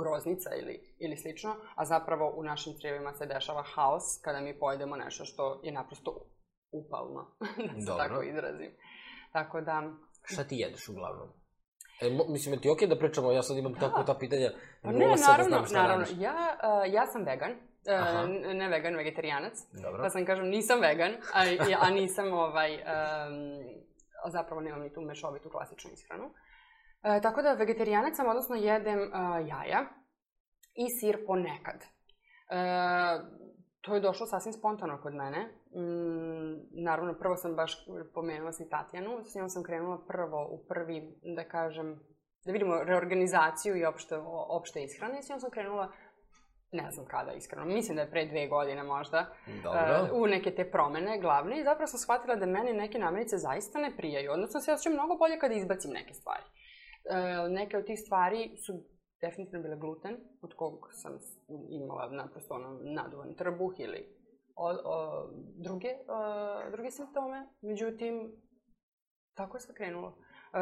groznica ili, ili slično, a zapravo u našim crijevima se dešava haos kada mi pojedemo nešto što je naprosto upalna, da se Dobro. tako izrazim. Tako da... Šta ti jedeš uglavnom? E, mislim, je ti okej okay da pričamo, ja sad imam da. tako ta pitanja. Pa ne, da naravno, da znam šta naravno. Ja, uh, ja sam vegan, e, Aha. ne vegan, vegetarijanac. Dobro. Pa sam kažem, nisam vegan, a, a nisam ovaj... Um, zapravo nemam ni tu mešovitu klasičnu ishranu. E, tako da vegetarijanac sam, odnosno jedem uh, jaja i sir ponekad. E, to je došlo sasvim spontano kod mene. Mm, naravno, prvo sam baš pomenula sam i Tatjanu, s njom sam krenula prvo u prvi, da kažem, da vidimo reorganizaciju i opšte, opšte ishrane. S njom sam krenula ne znam kada iskreno, mislim da je pre dve godine možda, Dobro. Uh, u neke te promene glavne i zapravo sam shvatila da meni neke namirnice zaista ne prijaju, odnosno se osjećam mnogo bolje kada izbacim neke stvari. Uh, neke od tih stvari su definitivno bila gluten, od kog sam imala naprosto ono naduvan trbuh ili o, o, druge, o, druge simptome. Međutim, tako je sve krenulo. Uh,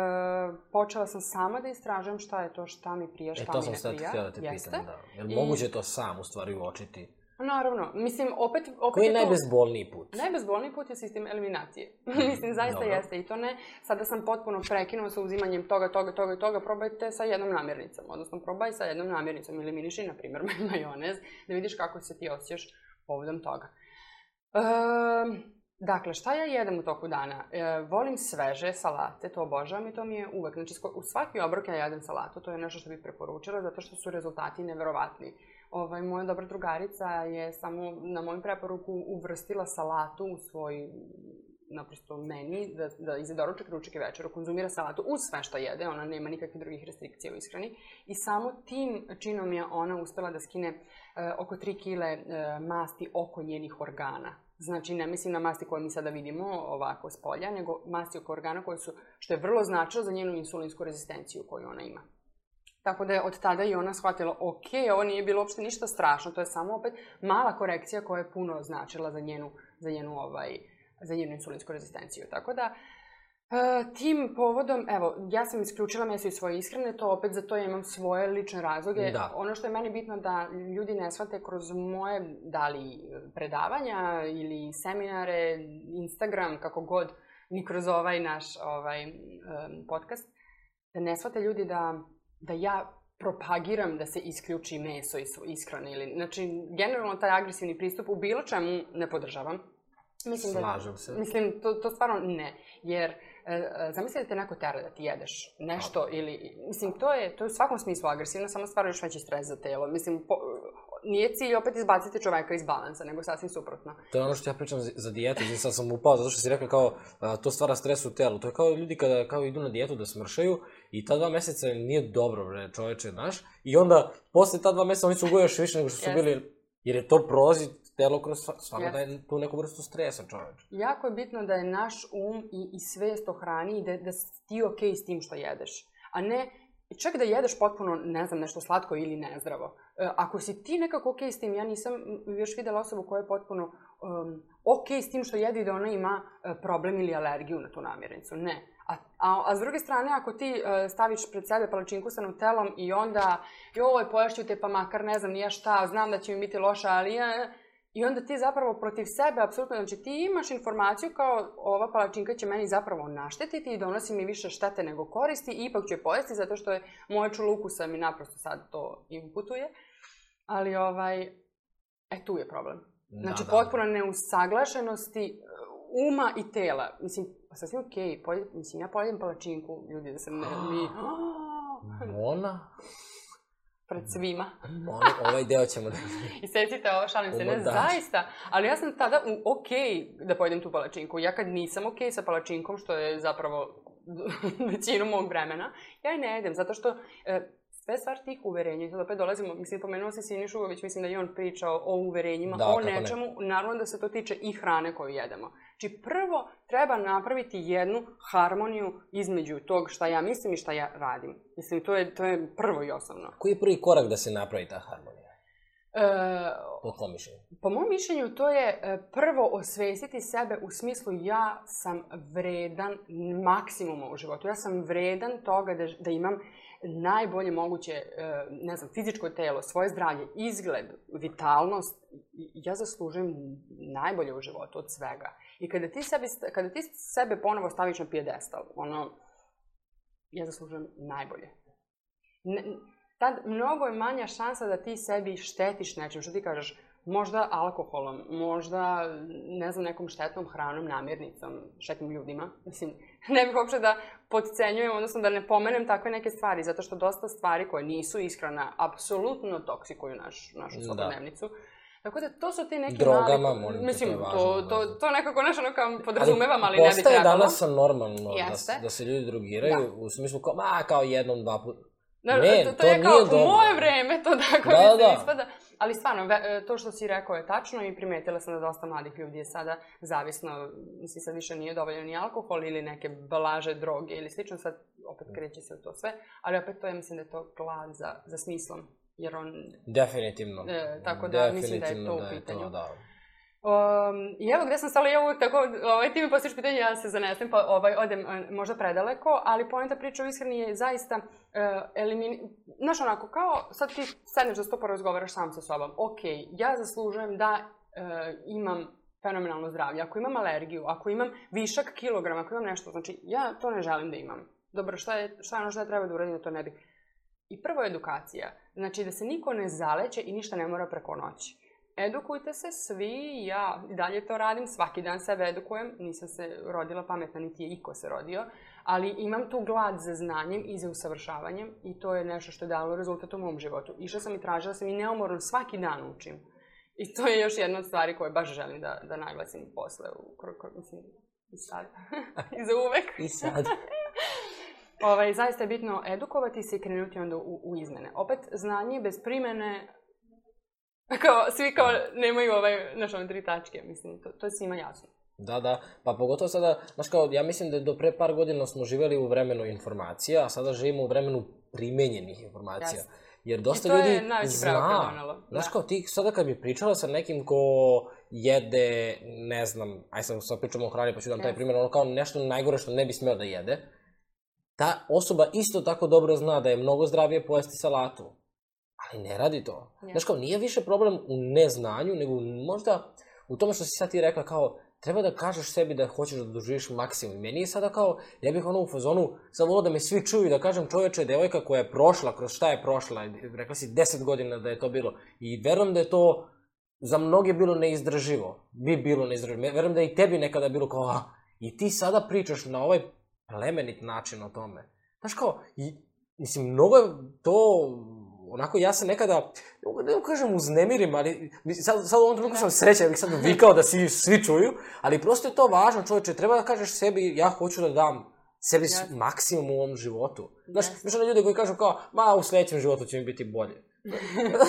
počela sam sama da istražujem šta je to, šta mi prija, e, šta e, mi ne prija. E, to sam sad htjela da te pitam, da. Jel I... moguće to sam, u stvari, uočiti? Pa naravno. Mislim, opet... opet Koji je najbezbolniji put? Najbezbolniji put je sistem eliminacije. Mhm. Mislim, zaista Dobro. jeste. I to ne, sada sam potpuno prekinuo sa uzimanjem toga, toga, toga i toga. Probajte sa jednom namirnicom. Odnosno, probaj sa jednom namirnicom. Eliminiši, na primjer, majonez, da vidiš kako se ti osjećaš povodom toga. Um, Dakle, šta ja jedem u toku dana? E, volim sveže salate, to obožavam i to mi je uvek. Znači, u svaki obrok ja jedem salatu, to je nešto što bih preporučila zato što su rezultati neverovatni. Ovaj, moja dobra drugarica je samo na moju preporuku uvrstila salatu u svoj naprosto meni, da, da i za doručak, ručak i večeru konzumira salatu uz sve što jede, ona nema nikakve drugih restrikcija u ishrani i samo tim činom je ona uspela da skine e, oko 3 kile e, masti oko njenih organa. Znači, ne mislim na masti koje mi sada vidimo ovako s polja, nego masti oko organa koje su, što je vrlo značilo za njenu insulinsku rezistenciju koju ona ima. Tako da je od tada i ona shvatila, ok, ovo nije bilo uopšte ništa strašno, to je samo opet mala korekcija koja je puno značila za njenu, za njenu, ovaj, za njenu insulinsku rezistenciju. Tako da, Uh, tim povodom, evo, ja sam isključila meso iz svoje ishrane, to opet za to ja imam svoje lične razloge. Da. Ono što je meni bitno da ljudi ne shvate kroz moje, da li predavanja ili seminare, Instagram, kako god, ni kroz ovaj naš ovaj, um, podcast, da ne shvate ljudi da da ja propagiram da se isključi meso iz ishrane ili... Znači, generalno taj agresivni pristup u bilo čemu ne podržavam. Mislim da- Slažem da, se. Mislim, to, to stvarno ne. Jer, e, e, zamislite da te neko tera da ti jedeš nešto A. ili... Mislim, to je, to je u svakom smislu agresivno, samo stvara još veći stres za telo. Mislim, po, nije cilj opet izbaciti čoveka iz balansa, nego sasvim suprotno. To je ono što ja pričam za dijetu, znači sad sam upao, zato što si rekla kao a, to stvara stres u telu. To je kao ljudi kada kao idu na dijetu da smršaju I ta dva meseca nije dobro, bre, čoveče, znaš. I onda, posle ta dva meseca, oni su ugoj još više nego što su yes. bili, jer je to prolazi telo kroz stvarno yes. daje tu neku vrstu stresa, čoveče. Jako je bitno da je naš um i, i svest o hrani i da, da ti okej okay s tim što jedeš. A ne, čak da jedeš potpuno, ne znam, nešto slatko ili nezdravo. E, ako si ti nekako okej okay s tim, ja nisam još videla osobu koja je potpuno um, okej okay s tim što jede i da ona ima e, problem ili alergiju na tu namirnicu. Ne. A, a, s druge strane, ako ti e, staviš pred sebe palačinku sa nutelom i onda, joj, pojašću te pa makar ne znam nija šta, znam da će mi biti loša, ali ja... E, I onda ti zapravo protiv sebe, apsolutno, znači ti imaš informaciju kao ova palačinka će meni zapravo naštetiti i donosi mi više štete nego koristi i ipak ću je pojesti zato što je moje čulukusa mi naprosto sad to imputuje. Ali ovaj, e tu je problem. Da, znači da, da. potpuna neusaglašenosti uma i tela. Mislim, pa sasvim okej, okay, polje, mislim, ja pojedem palačinku, ljudi, da sam ne... Mi... Mona? Pred svima. Mona, ovaj deo ćemo da... I secite ovo, šalim se, ne, da. zaista. Ali ja sam tada okej okay da pojedem tu palačinku. Ja kad nisam okej okay sa palačinkom, što je zapravo većinu mog vremena, ja i ne jedem, zato što e, sve stvar tih uverenja. I sad opet dolazimo, mislim, pomenuo se Siniš Šugović, mislim da je on pričao o uverenjima, da, o nečemu, ne. naravno da se to tiče i hrane koju jedemo. Znači, prvo treba napraviti jednu harmoniju između tog šta ja mislim i šta ja radim. Mislim, to je, to je prvo i osnovno. Koji je prvi korak da se napravi ta harmonija? E, po tvojom mišljenju? Po mom mišljenju to je e, prvo osvestiti sebe u smislu ja sam vredan maksimuma u životu. Ja sam vredan toga da, da imam najbolje moguće, e, ne znam, fizičko telo, svoje zdravlje, izgled, vitalnost, ja zaslužujem najbolje u životu od svega. I kada ti, sebi, kada ti sebe ponovo staviš na pijedestal, ono, ja zaslužujem najbolje. Ne, tad mnogo je manja šansa da ti sebi štetiš nečim, što ti kažeš, Možda alkoholom, možda, ne znam, nekom štetnom hranom, namirnicom, štetnim ljudima. Mislim, ne bih uopšte da podcenjujem, odnosno da ne pomenem takve neke stvari, zato što dosta stvari koje nisu iskrana, apsolutno toksikuju naš, našu da. svakodnevnicu. Da. Tako da to su ti neki Drogama, mali... molim mislim, to, je važno, to, to, to nekako nešto ono kao podrazumevam, ali, ali ne bi trebalo. Postaje danas normalno da, da se ljudi drogiraju, da. u smislu kao, ma, kao jednom, dva puta. Da, ne, to, to, to je kao, u moje vreme to tako da, mi se da. ispada. Ali stvarno, e, to što si rekao je tačno i primetila sam da dosta mladih ljudi je sada zavisno, mislim sad više nije dovoljno ni alkohol ili neke blaže droge ili slično, sad opet mm. kreće se u to sve, ali opet to je, mislim da je to glad za, za smislom, jer on... Definitivno. E, tako da mislim da je to u pitanju. Da je to, da. Um, I evo gde sam stala, ja uvek tako, ovaj, ti mi postojiš pitanje, ja se zanesem, pa ovaj, odem možda predaleko, ali poenta priča u ishrani je zaista, uh, elimini... znaš onako, kao sad ti sedneš za stopa razgovaraš sam sa sobom, ok, ja zaslužujem da uh, imam fenomenalno zdravlje, ako imam alergiju, ako imam višak kilograma, ako imam nešto, znači ja to ne želim da imam. Dobro, šta je, šta je ono što ja treba da uradim da to ne bi? I prvo je edukacija. Znači da se niko ne zaleće i ništa ne mora preko noći edukujte se svi, ja dalje to radim, svaki dan sebe edukujem, nisam se rodila pametna, niti je iko se rodio, ali imam tu glad za znanjem i za usavršavanjem i to je nešto što je dalo rezultat u mom životu. Išla sam i tražila sam i neumorno svaki dan učim. I to je još jedna od stvari koje baš želim da, da naglasim posle, u, kru, kru, mislim, i sad, i za uvek. I sad. ovaj, zaista je bitno edukovati se i krenuti onda u, u izmene. Opet, znanje bez primene Kao, svi kao da. nemaju ovaj, znaš, ove tri tačke, mislim, to, to je svima jasno. Da, da, pa pogotovo sada, znaš kao, ja mislim da do pre par godina smo živeli u vremenu informacija, a sada živimo u vremenu primenjenih informacija. Jasne. Jer dosta ljudi zna. I to je zna, da. Znaš kao, ti sada kad bi pričala sa nekim ko jede, ne znam, aj sad, sad pričamo o hrani pa ću dam yes. taj primjer, ono kao nešto najgore što ne bi smeo da jede, ta osoba isto tako dobro zna da je mnogo zdravije pojesti salatu, i ne radi to. Ja. Znaš kao, nije više problem u neznanju, nego možda u tome što si sad ti rekla kao, treba da kažeš sebi da hoćeš da doživiš maksimum. Meni je sada kao, ja bih ono u fazonu, sad volao da me svi čuju da kažem čoveče, devojka koja je prošla, kroz šta je prošla, rekla si 10 godina da je to bilo. I verujem da je to za mnoge bilo neizdrživo. Bi bilo neizdrživo. Verujem da je i tebi nekada bilo kao, a, i ti sada pričaš na ovaj plemenit način o tome. Znaš kao, i, mislim, mnogo je to onako ja se nekada, ne da kažem uznemirim, ali sad, sad u ovom trenutku sam srećan, ja bih sad vikao da svi, svi čuju, ali prosto je to važno, čovječe, treba da kažeš sebi, ja hoću da dam sebi yes. maksimum u ovom životu. Znaš, yes. znaš ljudi ljude koji kažu kao, ma u sledećem životu će mi biti bolje.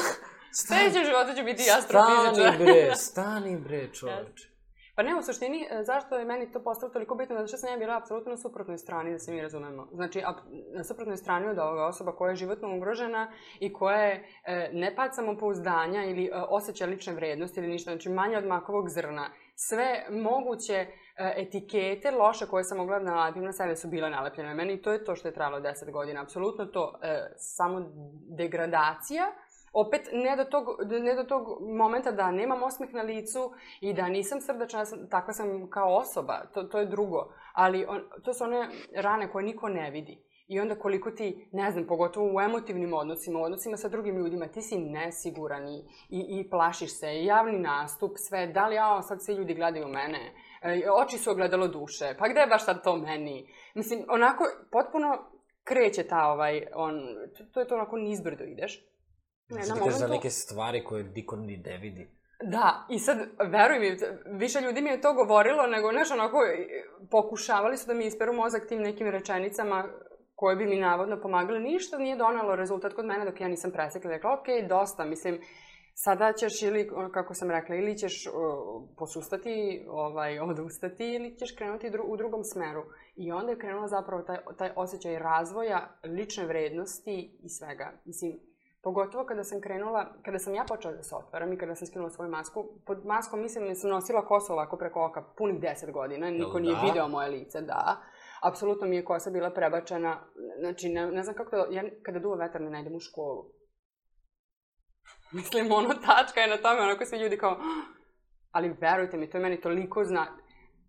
Sledećem životu će biti astrofizičar. Stani bre, stani bre čovječe. Yes. Pa ne, u suštini, e, zašto je meni to postalo toliko bitno? Zato što sam ja bila apsolutno na suprotnoj strani, da se mi razumemo. Znači, na suprotnoj strani od ovoga osoba koja je životno ugrožena i koja je e, ne pad samopouzdanja ili e, osjeća lične vrednosti ili ništa, znači manje od makovog zrna. Sve moguće e, etikete loše koje sam mogla da nalepim na sebe su bile nalepljene na meni i to je to što je trajalo 10 godina. Apsolutno to, samo degradacija opet ne do, tog, ne do tog momenta da nemam osmeh na licu i da nisam srdačna, sam, takva sam kao osoba, to, to je drugo. Ali on, to su one rane koje niko ne vidi. I onda koliko ti, ne znam, pogotovo u emotivnim odnosima, u odnosima sa drugim ljudima, ti si nesiguran i, i, i plašiš se, javni nastup, sve, da li ja, sad svi ljudi gledaju mene, e, oči su ogledalo duše, pa gde je baš sad to meni? Mislim, onako, potpuno kreće ta ovaj, on, to, to je to onako nizbrdo ideš. Ne, na momentu... za neke stvari koje niko ni ne vidi. Da, i sad, veruj mi, više ljudi mi je to govorilo, nego, znaš, onako, pokušavali su da mi isperu mozak tim nekim rečenicama koje bi mi navodno pomagale. Ništa nije donalo rezultat kod mene dok ja nisam presekla. Rekla, ok, dosta, mislim, sada ćeš ili, kako sam rekla, ili ćeš uh, posustati, ovaj, odustati, ili ćeš krenuti dru u drugom smeru. I onda je krenula zapravo taj, taj osjećaj razvoja, lične vrednosti i svega. Mislim, Pogotovo kada sam krenula, kada sam ja počela da se otvaram i kada sam skinula svoju masku, pod maskom mislim da sam nosila kosu ovako preko oka punih 10 godina, niko da? nije video moje lice, da. Apsolutno mi je kosa bila prebačena, znači ne, ne znam kako, ja kada duva vetar ne najdem u školu. Mislim, ono, tačka je na tome, onako svi ljudi kao, ali verujte mi, to je meni toliko zna...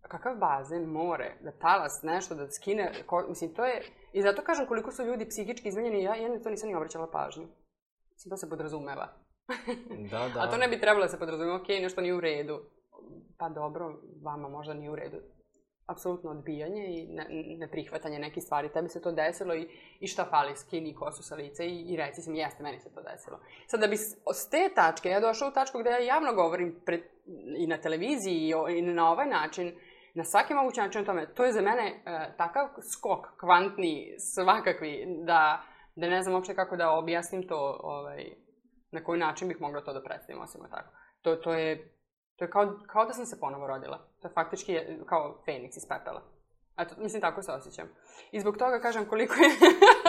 Kakav bazen, more, da talas, nešto, da skine, ko... mislim, to je... I zato kažem koliko su ljudi psihički izmenjeni, ja jedno to nisam ni obraćala pažnju. Mislim, to se podrazumeva. da, da. A to ne bi trebalo da se podrazumeva, ok, nešto nije u redu. Pa dobro, vama možda nije u redu. Apsolutno odbijanje i neprihvatanje nekih stvari. Tebi se to desilo i, i šta fali, skini kosu sa lice i, i reci se sam, jeste, meni se to desilo. Sad, da bi s te tačke, ja došao u tačku gde ja javno govorim pre, i na televiziji i, o, i na ovaj način, na svaki mogući način o tome, to je za mene e, takav skok kvantni svakakvi da da ne znam uopšte kako da objasnim to, ovaj, na koji način bih mogla to da predstavim, osim tako. To, to je, to je kao, kao da sam se ponovo rodila. To je faktički kao Feniks iz pepela. A mislim, tako se osjećam. I zbog toga kažem koliko je...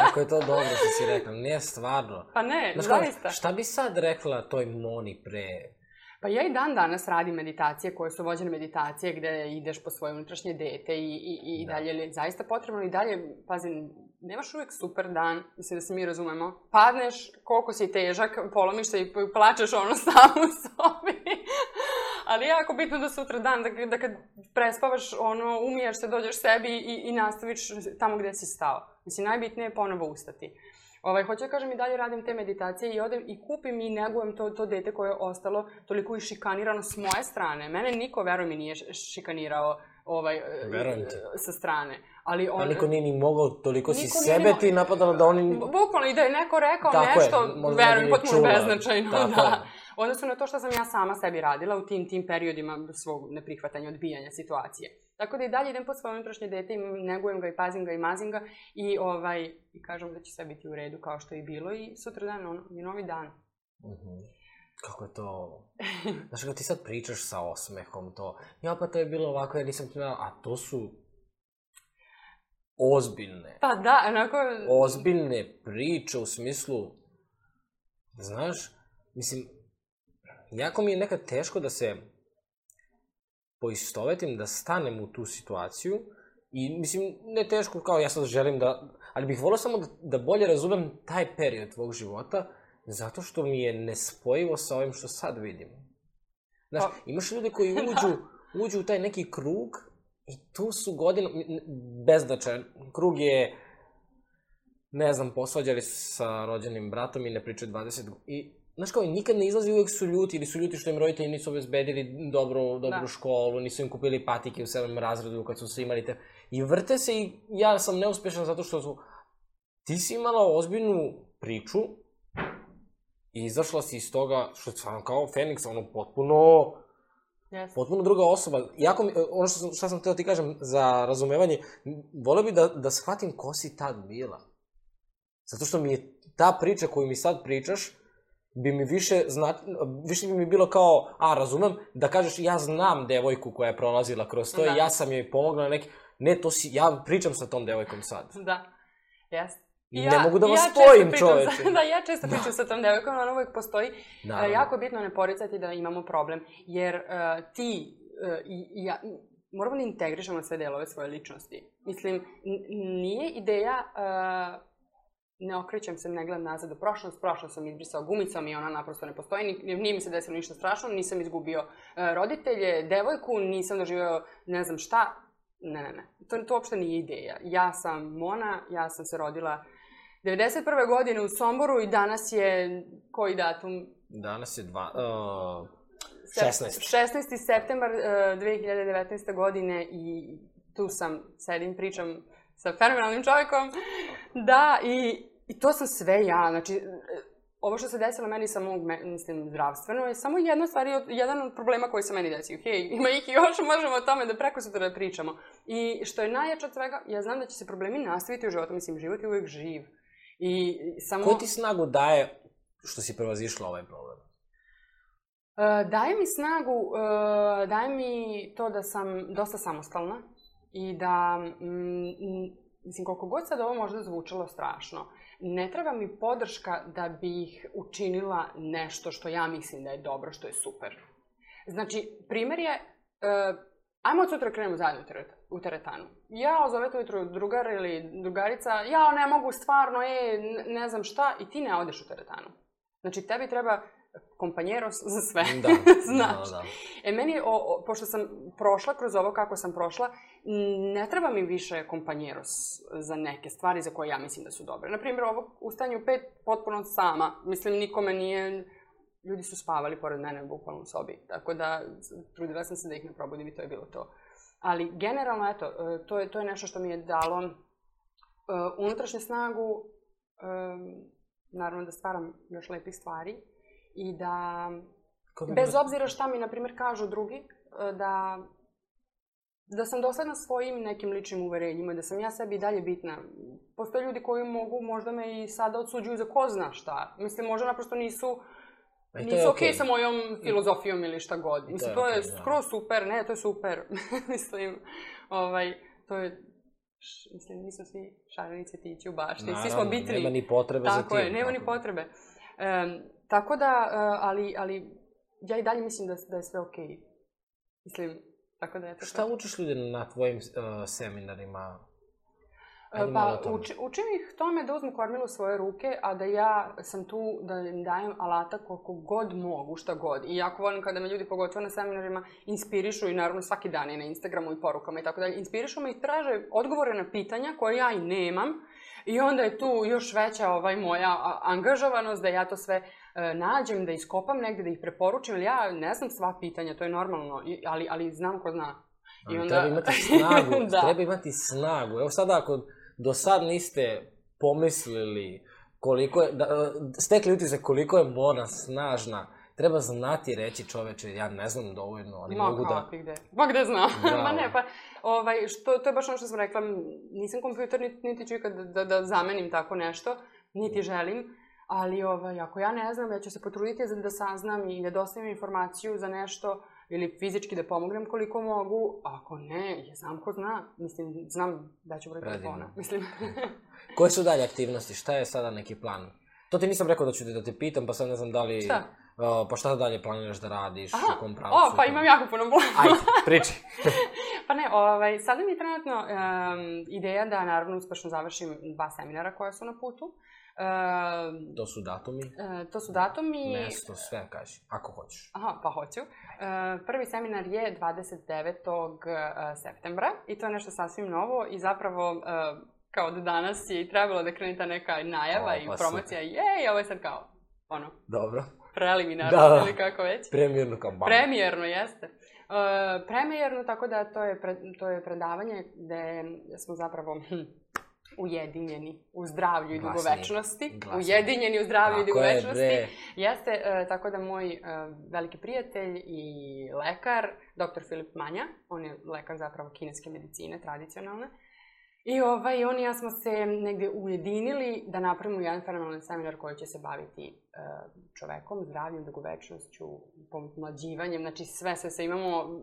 Kako je to dobro što si rekla, ne stvarno. Pa ne, Znaš, zaista. Šta bi sad rekla toj Moni pre Pa ja i dan danas radim meditacije koje su vođene meditacije gde ideš po svoje unutrašnje dete i, i, i da. dalje li je zaista potrebno i dalje, pazi, nemaš uvek super dan, mislim da se mi razumemo. Padneš, koliko si težak, polomiš se i plačeš ono samo u sobi. Ali je jako bitno da sutra dan, da, da kad prespavaš, ono, umiješ se, dođeš sebi i, i nastaviš tamo gde si stao. Mislim, najbitnije je ponovo ustati. Ovaj, hoću da kažem i dalje radim te meditacije i odem i kupim i negujem to, to dete koje je ostalo toliko i šikanirano s moje strane. Mene niko, veruj mi, nije šikanirao ovaj, e, sa strane. Ali on... A niko nije ni mogao, toliko si sebe ni mo... ti napadala da oni... Bukvalno, i da je neko rekao Tako nešto, je, verujem, potpuno beznačajno. Tako da. Je. Odnosno na to što sam ja sama sebi radila u tim, tim periodima svog neprihvatanja, odbijanja situacije. Tako da i dalje idem po svoje unutrašnje dete i negujem ga i pazim ga i mazim ga i, ovaj, i kažem da će sve biti u redu kao što je bilo i sutra dan ono, je novi dan. Mm -hmm. Kako je to... Znaš, kako ti sad pričaš sa osmehom to, ja pa to je bilo ovako, ja nisam ti a to su ozbiljne. Pa da, onako... Ozbiljne priče u smislu, znaš, mislim, jako mi je nekad teško da se poistovetim, da stanem u tu situaciju i, mislim, ne teško, kao ja sad želim da, ali bih volao samo da, da bolje razumem taj period tvog života, zato što mi je nespojivo sa ovim što sad vidim. Znaš, pa... imaš ljude koji uđu, uđu u taj neki krug i tu su godina, beznačajan, krug je, ne znam, posvađali su sa rođenim bratom i ne pričaju 20 godina. I znaš kao, nikad ne izlazi, uvek su ljuti, ili su ljuti što im roditelji nisu obezbedili dobro, dobru da. školu, nisu im kupili patike u sedmom razredu kad su se imali te... I vrte se i ja sam neuspešan zato što su... Ti si imala ozbiljnu priču i izašla si iz toga, što sam kao Feniks, ono, potpuno... Yes. Potpuno druga osoba. Jako mi, ono što sam, šta sam teo da ti kažem za razumevanje, voleo bi da, da shvatim ko si tad bila. Zato što mi je ta priča koju mi sad pričaš, bi mi više, zna, više bi mi bilo kao, a razumem, da kažeš ja znam devojku koja je prolazila kroz to da. i ja sam joj pomogla neki, ne to si, ja pričam sa tom devojkom sad. Da, jeste. I ja, ne mogu da vas ja stojim, čoveče. da, ja često pričam da. sa tom devojkom, ona uvek postoji. E, Naravno. E, jako bitno ne poricati da imamo problem, jer e, ti e, i, ja, moramo da integrišemo sve delove svoje ličnosti. Mislim, nije ideja e, ne okrećem se, ne gledam nazad u prošlost, prošlo sam izbrisao gumicom i ona naprosto ne postoji, nije mi se desilo ništa strašno, nisam izgubio e, roditelje, devojku, nisam doživio ne znam šta, ne, ne, ne, to, to uopšte nije ideja. Ja sam Mona, ja sam se rodila 91. godine u Somboru i danas je, koji datum? Danas je dva, uh, 16. 16. septembar uh, e, 2019. godine i tu sam, sedim, pričam sa fenomenalnim čovekom da, i, i to sam sve ja. Znači, e, ovo što se desilo meni sa mog, mislim, zdravstveno je samo jedna stvar, jedan od problema koji se meni desio. Hej, ima ih još, možemo o tome da preko sutra da pričamo. I što je najjače od svega, ja znam da će se problemi nastaviti u životu, mislim, život je uvek živ. I samo... Ko ti snagu daje što si prevazišla ovaj problem? Uh, daje mi snagu, uh, daje mi to da sam dosta samostalna i da mm, Mislim, koliko god sad ovo možda zvučalo strašno, ne treba mi podrška da bih učinila nešto što ja mislim da je dobro, što je super. Znači, primjer je, uh, ajmo od sutra da krenemo zajedno u teretanu. Ja zove to jutro drugar ili drugarica, ja ne mogu stvarno, e, ne znam šta, i ti ne odeš u teretanu. Znači, tebi treba kompanjeros za sve. Da, Znaš. Da, da, da. E, meni, o, o, pošto sam prošla kroz ovo kako sam prošla, ne treba mi više kompanjeros za neke stvari za koje ja mislim da su dobre. Naprimjer, ovo u stanju pet potpuno sama. Mislim, nikome nije... Ljudi su spavali pored mene bukvalno u sobi. Tako da, trudila sam se da ih ne probudim i to je bilo to. Ali, generalno, eto, e, to je, to je nešto što mi je dalo e, unutrašnju snagu, e, naravno da stvaram još lepih stvari, i da... da bez obzira šta mi, na primjer, kažu drugi, e, da da sam dosledna svojim nekim ličnim uverenjima, da sam ja sebi dalje bitna. Postoje ljudi koji mogu, možda me i sada odsuđuju za ko zna šta. Mislim, možda naprosto nisu... E, nisu okej okay. okay sa mojom filozofijom ili šta god. Mislim, to je, to da. skroz super, ne, to je super. mislim, ovaj, to je... Š, mislim, nismo svi šarenice tići u bašti, Naravno, svi smo bitni. nema ni potrebe Tako za tim. Tako je, nema ni potrebe. Um, Tako da, e, ali, ali ja i dalje mislim da, da je sve okej. Okay. Mislim, tako da je to... Šta učiš ljude na tvojim uh, seminarima? E, pa, uči, učim ih tome da uzmu kormilo u svoje ruke, a da ja sam tu da im dajem alata koliko god mogu, šta god. I jako volim kada me ljudi, pogotovo na seminarima, inspirišu i naravno svaki dan i na Instagramu i porukama i tako dalje. Inspirišu me i traže odgovore na pitanja koje ja i nemam. I onda je tu još veća ovaj moja angažovanost da ja to sve E, nađem, da iskopam negde, da ih preporučim, ali ja ne znam sva pitanja, to je normalno, ali, ali znam ko zna. I onda... Treba imati snagu, da. treba imati snagu. Evo sada ako do sad niste pomislili koliko je, da, e, stekli utisak koliko je Bona snažna, treba znati reći čoveče, ja ne znam dovoljno, ali Ma, mogu da... Ma pa gde? Ma gde znam? Da, Ma ne, pa ovaj, što, to je baš ono što sam rekla, nisam kompjuter, niti, niti ću ikad da, da, da zamenim tako nešto, niti da. želim. Ali ovaj, ako ja ne znam, ja ću se potruditi da, da saznam i da dostavim informaciju za nešto ili fizički da pomognem koliko mogu, a ako ne, ja znam ko zna, mislim, znam da ću broj telefona, mislim. Koje su dalje aktivnosti, šta je sada neki plan? To ti nisam rekao da ću da te pitam, pa sad ne znam da li... Šta? Uh, pa šta dalje planiraš da radiš, Aha, u kom pravcu? O, pa imam jako puno plana. Ajde, priči. pa ne, ovaj, sada mi je trenutno um, ideja da naravno uspešno završim dva seminara koja su na putu. E, to su datumi? E, to su datumi. Mesto, sve kaži, ako hoćeš. Aha, pa hoću. E, prvi seminar je 29. E, septembra i to je nešto sasvim novo i zapravo e, kao od danas je i trebalo da krene ta neka najava o, pa i promocija. Je, i ovo je sad kao ono. Dobro. Preliminarno da, da. ili kako već. Premijerno kao bam. Premijerno, jeste. E, premijerno, tako da to je, pre, to je predavanje gde smo zapravo hm, ujedinjeni u zdravlju i dugovečnosti. Glasni. Ujedinjeni u zdravlju tako i dugovečnosti. Je, Jeste, e, tako da moj e, veliki prijatelj i lekar, doktor Filip Manja, on je lekar zapravo kineske medicine, tradicionalne, I ovaj, on i ja smo se negde ujedinili da napravimo jedan fenomenalni seminar koji će se baviti e, čovekom, zdravljem, dugovečnošću, pomlađivanjem, znači sve sve se imamo,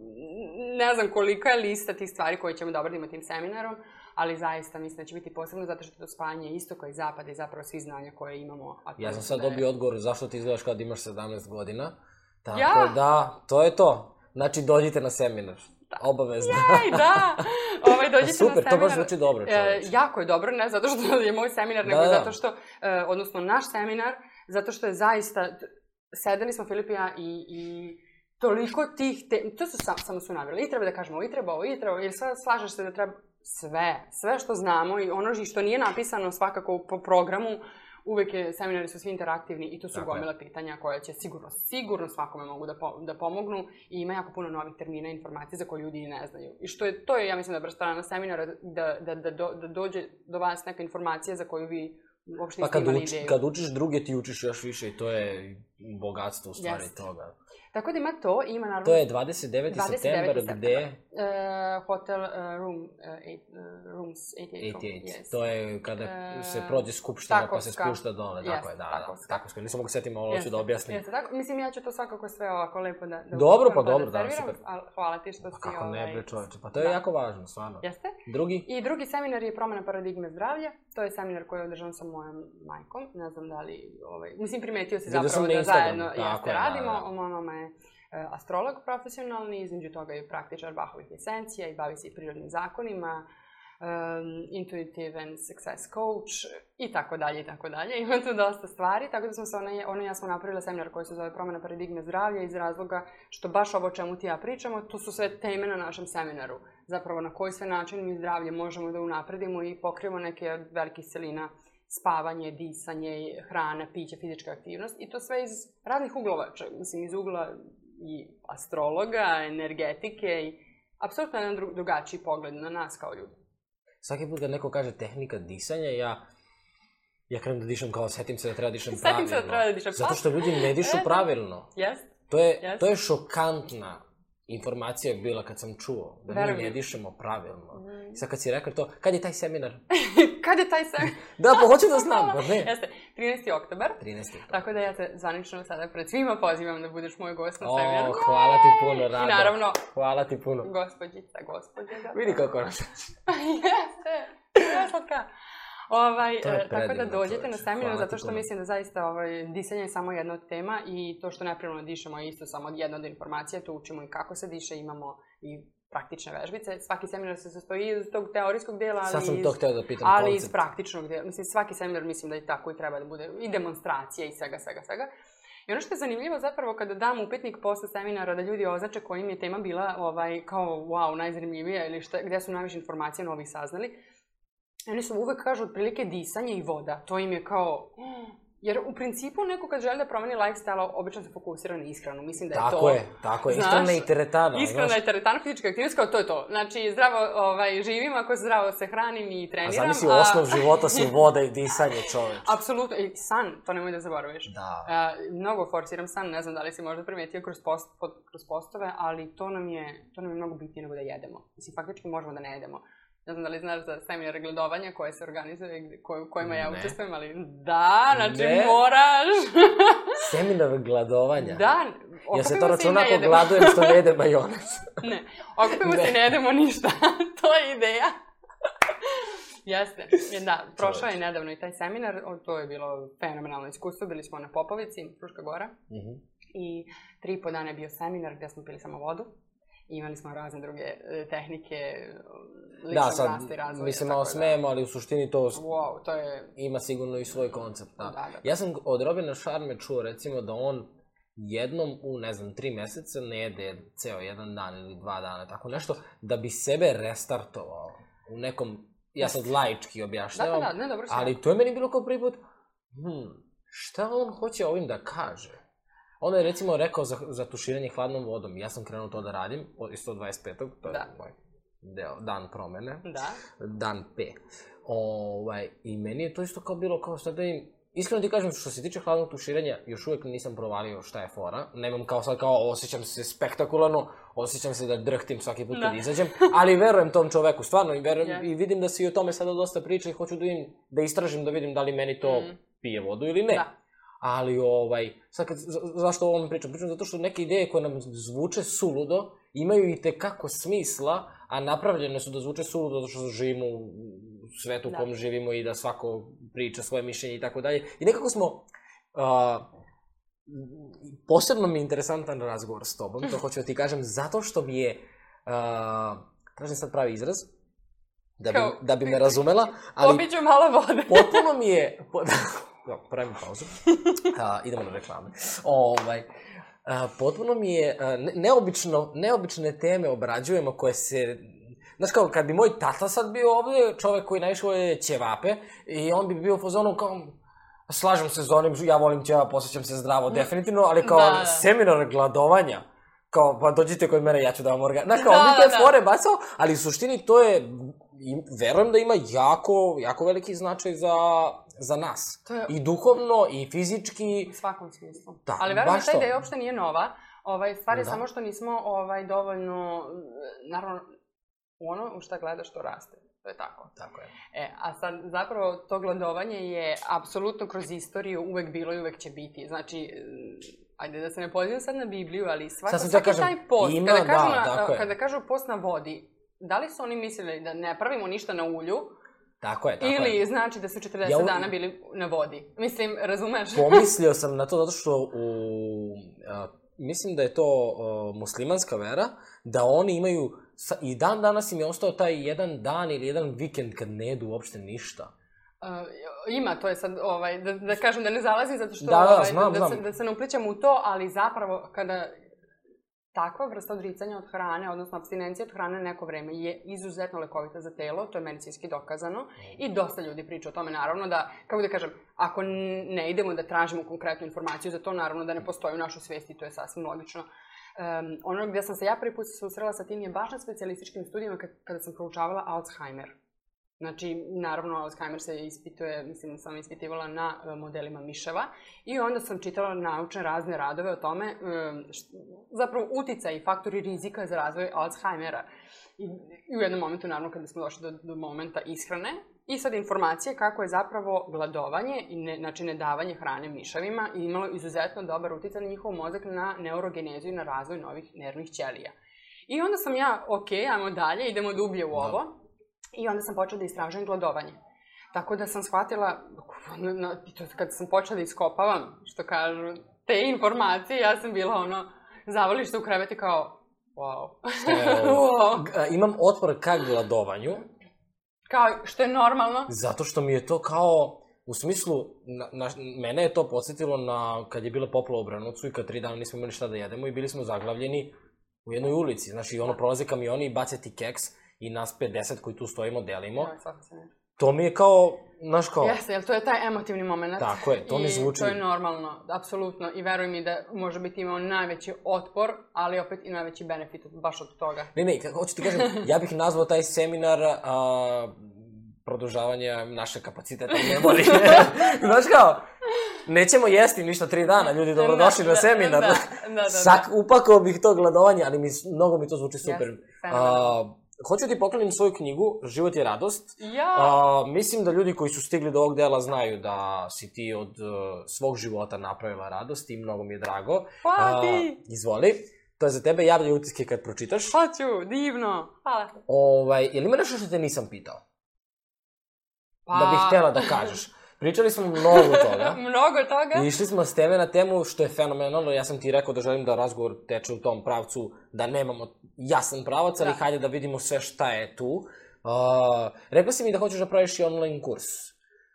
ne znam kolika je lista tih stvari koje ćemo da obradimo tim seminarom, ali zaista mislim da će biti posebno zato što je to spajanje istoka i zapada i zapravo svih znanja koje imamo. A ja sam sad dobio odgovor zašto ti izgledaš kad da imaš 17 godina. Tako ja? da, to je to. Znači, dođite na seminar. Da. Obavezno. Jaj, da! Ovaj, dođite Super, na seminar. Pa super, to baš zvuči dobro. Čovječ. E, jako je dobro, ne zato što je moj seminar, nego da. da. zato što, e, odnosno naš seminar, zato što je zaista, sedeli smo Filip i ja i, i toliko tih, te, to su sam, samo su navjeli, i treba da kažemo, i treba ovo, i treba, jer sad slažeš se da treba sve, sve što znamo i ono što nije napisano svakako po programu, uvek je, seminari su svi interaktivni i to su gomila pitanja koja će sigurno, sigurno svakome mogu da, po, da pomognu i ima jako puno novih termina i informacija za koje ljudi i ne znaju. I što je, to je, ja mislim, dobra strana seminara, da, da, da, da dođe do vas neka informacija za koju vi uopšte pa kad, uči, kad učiš druge, ti učiš još više i to je bogatstvo u stvari yes. toga. Tako da ima to, ima naravno... To je 29. 29. september, september. gde... Uh, hotel uh, room, uh, eight, uh, Rooms 88. 88. Yes. To je kada uh, se prođe skupština tako, pa se spušta dole. Yes, tako je, da, tako, da. Tako, tako. Nisam mogu setiti, malo yes, ću da objasnim. Yes, tako. Mislim, ja ću to svakako sve ovako lepo da... da dobro, pa da- da dobro, da, super. Ali hvala ti što pa si... Kako ne, bre, ovaj, čoveče, pa to je da. jako važno, stvarno. Jeste? Drugi? I drugi seminar je promena paradigme zdravlja. To je seminar koji je održan sa mojom majkom. Ne znam da li... Ovaj, mislim, primetio se zapravo da zajedno jeste je, da, radimo. Da, da. Moja mama je e, astrolog profesionalni, između toga je praktičar Bahovih esencija i bavi se i prirodnim zakonima, um, intuitiven success coach i tako dalje i tako dalje. Ima tu dosta stvari, tako da smo se ona, ona i ja smo napravila seminar koji se zove Promena paradigme zdravlja iz razloga što baš ovo čemu ti ja pričamo, to su sve teme na našem seminaru. Zapravo na koji sve način mi zdravlje možemo da unapredimo i pokrivamo neke od velikih celina spavanje, disanje, hrana, piće, fizička aktivnost i to sve iz raznih uglova, čak, mislim iz ugla i astrologa, energetike i apsolutno jedan drugačiji pogled na nas kao ljudi. Svaki put kad neko kaže tehnika disanja, ja ja krenem da dišem kao setim se da treba da dišem pravilno. Setim se da treba da dišem. Zato što ljudi ne dišu pravilno. Yes. To je, yes. to je šokantna informacija bila kad sam čuo da mi ne dišemo pravilno. Mm. Sad kad si rekao to, kad je taj seminar? Kad je taj sem? da, pa hoću da znam, pa ne. Jeste, 13. oktober. 13. oktober. Tako da ja te zvanično sada pred svima pozivam da budeš moj gost na seminaru. O, hvala ti puno, Rado. I naravno... Hvala ti puno. Gospodjica, gospodje. Da. Vidi kako nas Jeste, preslatka. Ovaj, predivno, e, tako da dođete na seminar, zato što mislim da zaista ovaj, disanje je samo jedna od tema i to što neprimno dišemo je isto samo jedna od informacija, tu učimo i kako se diše, imamo i praktične vežbice. Svaki seminar se sastoji iz tog teorijskog dela, ali Sad sam to iz, hteo da pitam ali iz praktičnog dela. Mislim, svaki seminar mislim da i tako i treba da bude i demonstracija i svega, svega, svega. I ono što je zanimljivo zapravo kada dam upitnik posle seminara da ljudi označe kojim je tema bila ovaj, kao wow, najzanimljivija ili šta, gde su najviše informacija novih saznali, oni su uvek kažu otprilike disanje i voda. To im je kao, Jer u principu neko kad želi da promeni lifestyle, obično se fokusira na ishranu. Mislim da je tako to... Je, tako je, ishrana i teretana. Ishrana i teretana, fizička aktivnost, kao to je to. Znači, zdravo ovaj, živim, ako zdravo se hranim i treniram. A zamisli, a... osnov života su voda i disanje, čoveč. Apsolutno, i san, to nemoj da zaboraviš. Da. A, mnogo forciram san, ne znam da li si možda primetio kroz, post, pod, kroz postove, ali to nam je, to nam je mnogo bitnije nego da jedemo. Mislim, faktički možemo da ne jedemo. Ne znam da li znaš za seminar gledovanja koje se organizuje, koje, u kojima ja učestvujem, ali da, znači ne. moraš. seminar gledovanja? Da. Ja se to računa ako gladujem što ne jedem majonez. ne, okupimo se i ne jedemo ništa. to je ideja. Jeste, e, da, prošao je nedavno i taj seminar, to je bilo fenomenalno iskustvo, bili smo na Popovici, Fruška Gora, mm -hmm. i tri i po dana je bio seminar gde smo pili samo vodu, imali smo razne druge e, tehnike, e, da, ličnog da, sad, rasta i razvoja. Mislim, malo da. smemo, ali u suštini to, wow, to je... ima sigurno i svoj koncept. Da. Da, da. da. Ja sam od Robina Šarme čuo, recimo, da on jednom u, ne znam, tri meseca ne jede ceo jedan dan ili dva dana, tako nešto, da bi sebe restartovao u nekom, ja sad laički objašnjavam, da, da, da, ne, dobro, ali to je meni bilo kao prvi put, hmm, šta on hoće ovim da kaže? Onda je recimo rekao za, za tuširanje hladnom vodom. Ja sam krenuo to da radim od 125. To je da. moj deo, dan promene. Da. Dan P. Ovaj, I meni je to isto kao bilo kao sad da im... Iskreno ti kažem, što se tiče hladnog tuširanja, još uvek nisam provalio šta je fora. Nemam kao sad kao, osjećam se spektakularno, osjećam se da drhtim svaki put da. kad izađem, ali verujem tom čoveku, stvarno, i, verujem, yeah. i vidim da se i o tome sada dosta priča i hoću da, im, da istražim, da vidim da li meni to mm. pije vodu ili ne. Da ali ovaj, sad kad, zašto o ovom pričam? Pričam zato što neke ideje koje nam zvuče suludo, imaju i tekako smisla, a napravljene su da zvuče suludo zato što živimo u svetu u da. kom živimo i da svako priča svoje mišljenje i tako dalje. I nekako smo... Uh, posebno mi je interesantan razgovor s tobom, to hoću da ti kažem, zato što mi je... Uh, tražim sad pravi izraz, da bi, da bi me razumela, ali... Obiđu malo vode. potpuno mi je... Dobro, pravim pauzu. A, idemo na reklame. Ovaj, a, potpuno mi je a, neobično, neobične teme obrađujemo koje se Znaš kao, kad bi moj tata sad bio ovde, čovek koji najviše je ćevape, i on bi bio u fazonu kao, slažem se s onim, ja volim ćeva, posjećam se zdravo, da. definitivno, ali kao da, da. seminar gladovanja, kao, pa dođite kod mene, ja ću da vam organ... Znaš, kao, da, on bi te da. fore bacao, ali u suštini to je, verujem da ima jako, jako veliki značaj za za nas. To je... I duhovno, i fizički. U svakom smislu. Da, Ali verujem da ta ideja uopšte nije nova. Ovaj, stvar je da. samo što nismo ovaj, dovoljno, naravno, u ono u šta gledaš to raste. To je tako. Tako je. E, a sad, zapravo, to gledovanje je apsolutno kroz istoriju uvek bilo i uvek će biti. Znači, mm, ajde da se ne pozivam sad na Bibliju, ali svako, svaki da kažem, taj post, ima, kada, kažu da, na, kada kažu post na vodi, da li su oni mislili da ne pravimo ništa na ulju, Tako je, tako Ili je. znači da su 40 ja, u... dana bili na vodi. Mislim, razumeš? Pomislio sam na to zato što u... A, mislim da je to a, muslimanska vera, da oni imaju... Sa, I dan danas im je ostao taj jedan dan ili jedan vikend kad ne jedu uopšte ništa. Uh, ima, to je sad, ovaj, da, da kažem da ne zalazim zato što da, da, ovaj, znam, da, da, znam. Se, da se ne uplićam u to, ali zapravo kada Takva vrsta odricanja od hrane, odnosno abstinencija od hrane neko vreme je izuzetno lekovita za telo, to je medicinski dokazano i dosta ljudi priča o tome, naravno da, kako da kažem, ako ne idemo da tražimo konkretnu informaciju za to, naravno da ne postoji u našoj svesti, to je sasvim logično. Um, ono gde sam se ja prvi put susrela sa tim je baš na specialističkim studijima kada sam proučavala Alzheimer. Znači, naravno, Alzheimer se ispituje, mislim, sam ispitivala na e, modelima miševa i onda sam čitala naučne razne radove o tome, e, zapravo utica i faktori rizika za razvoj Alzheimera. I, u jednom momentu, naravno, kada smo došli do, do momenta ishrane, i sad informacije kako je zapravo gladovanje i ne, znači nedavanje hrane miševima, imalo izuzetno dobar uticaj na njihov mozak na neurogenezu i na razvoj novih nervnih ćelija. I onda sam ja, ok, ajmo dalje, idemo dublje u da. ovo. Da I onda sam počela da istražujem gladovanje. Tako da sam shvatila, na, kad sam počela da iskopavam, što kažu, te informacije, ja sam bila ono, zavoliš u krevet kao, wow. E, wow. Imam otpor ka gladovanju. Kao, što je normalno. Zato što mi je to kao, u smislu, na, na, mene je to podsjetilo na, kad je bila popla u Branucu i kad tri dana nismo imali šta da jedemo i bili smo zaglavljeni u jednoj ulici. Znaš, i ono, prolaze kamioni i bace ti keks i nas 50 koji tu stojimo delimo. Da, to mi je kao, znaš kao... Jeste, jel to je taj emotivni moment. Tako je, to mi zvuči. I to je normalno, apsolutno. I veruj mi da može biti imao najveći otpor, ali opet i najveći benefit baš od toga. Ne, ne, kako hoću ti kažem, ja bih nazvao taj seminar a, produžavanja naše kapaciteta u memorije. znaš kao, nećemo jesti ništa tri dana, ljudi dobrodošli da, na da, seminar. Da, da, da, da. Sak, upakao bih to gladovanje, ali mi, mnogo mi to zvuči super. Jeste, Hoću ti poklonim svoju knjigu, Život je radost. Ja! A, mislim da ljudi koji su stigli do ovog dela znaju da si ti od uh, svog života napravila radost i mnogo mi je drago. Hvala ti! A, izvoli. To je za tebe javlje utiske kad pročitaš. Hoću, divno. Hvala. Ovaj, je li ima nešto što te nisam pitao? Pa... Da bih pa- htela da kažeš. Pričali smo mnogo toga. mnogo toga. I išli smo s tebe na temu što je fenomenalno. Ja sam ti rekao da želim da razgovor teče u tom pravcu, da nemamo jasan pravac, ali da. hajde da vidimo sve šta je tu. Uh, rekla si mi da hoćeš da praviš i online kurs.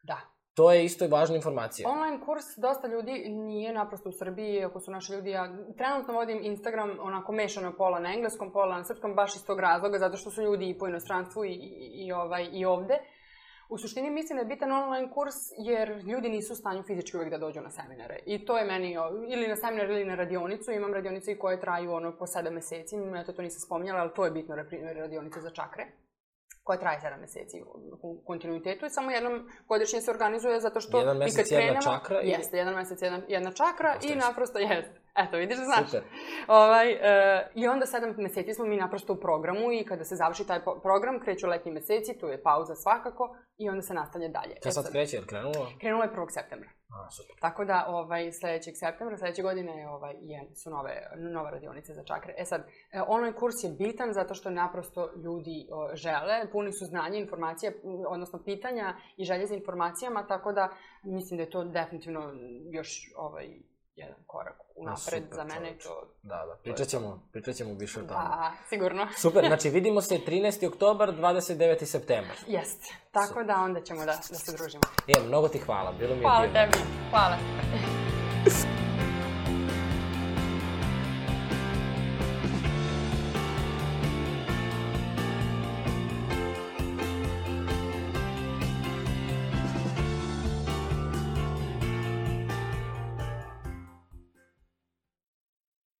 Da. To je isto važna informacija. Online kurs dosta ljudi nije naprosto u Srbiji, ako su naše ljudi, ja trenutno vodim Instagram onako mešano pola na engleskom, pola na srpskom, baš iz tog razloga, zato što su ljudi i po inostranstvu i, i, i, ovaj, i ovde. Uh, U suštini mislim da je bitan online kurs jer ljudi nisu u stanju fizički uvek da dođu na seminare. I to je meni, ili na seminar ili na radionicu, imam radionice koje traju ono po 7 meseci, ja to, to nisam spominjala, ali to je bitno na radionice za čakre koja traje 7 meseci u kontinuitetu i samo jednom godišnje se organizuje zato što jedan mesec, krenemo... Jedna čakra i... Jeste, jedan mesec, jedna, jedna čakra Ostavis. i naprosto jeste. Eto, vidiš da znaš. Super. Ovaj, e, I onda sedam meseci smo mi naprosto u programu i kada se završi taj program, kreću letnji meseci, tu je pauza svakako i onda se nastavlja dalje. Kada e sad kreće, jer krenulo? Krenulo je 1. septembra. A, super. Tako da, ovaj, sledećeg septembra, sledeće godine ovaj, je, su nove, nova radionice za čakre. E sad, e, online kurs je bitan zato što naprosto ljudi o, žele, puni su znanja, informacija, odnosno pitanja i želje za informacijama, tako da mislim da je to definitivno još ovaj, jedan korak unapred no, za mene. To... Da, da, pričat ćemo, pričat ćemo više o da, tome. Da, sigurno. Super, znači vidimo se 13. oktobar, 29. septembar. Jeste, tako Super. da onda ćemo da, da se družimo. Je, mnogo ti hvala, bilo mi je Hvala divno. tebi, hvala.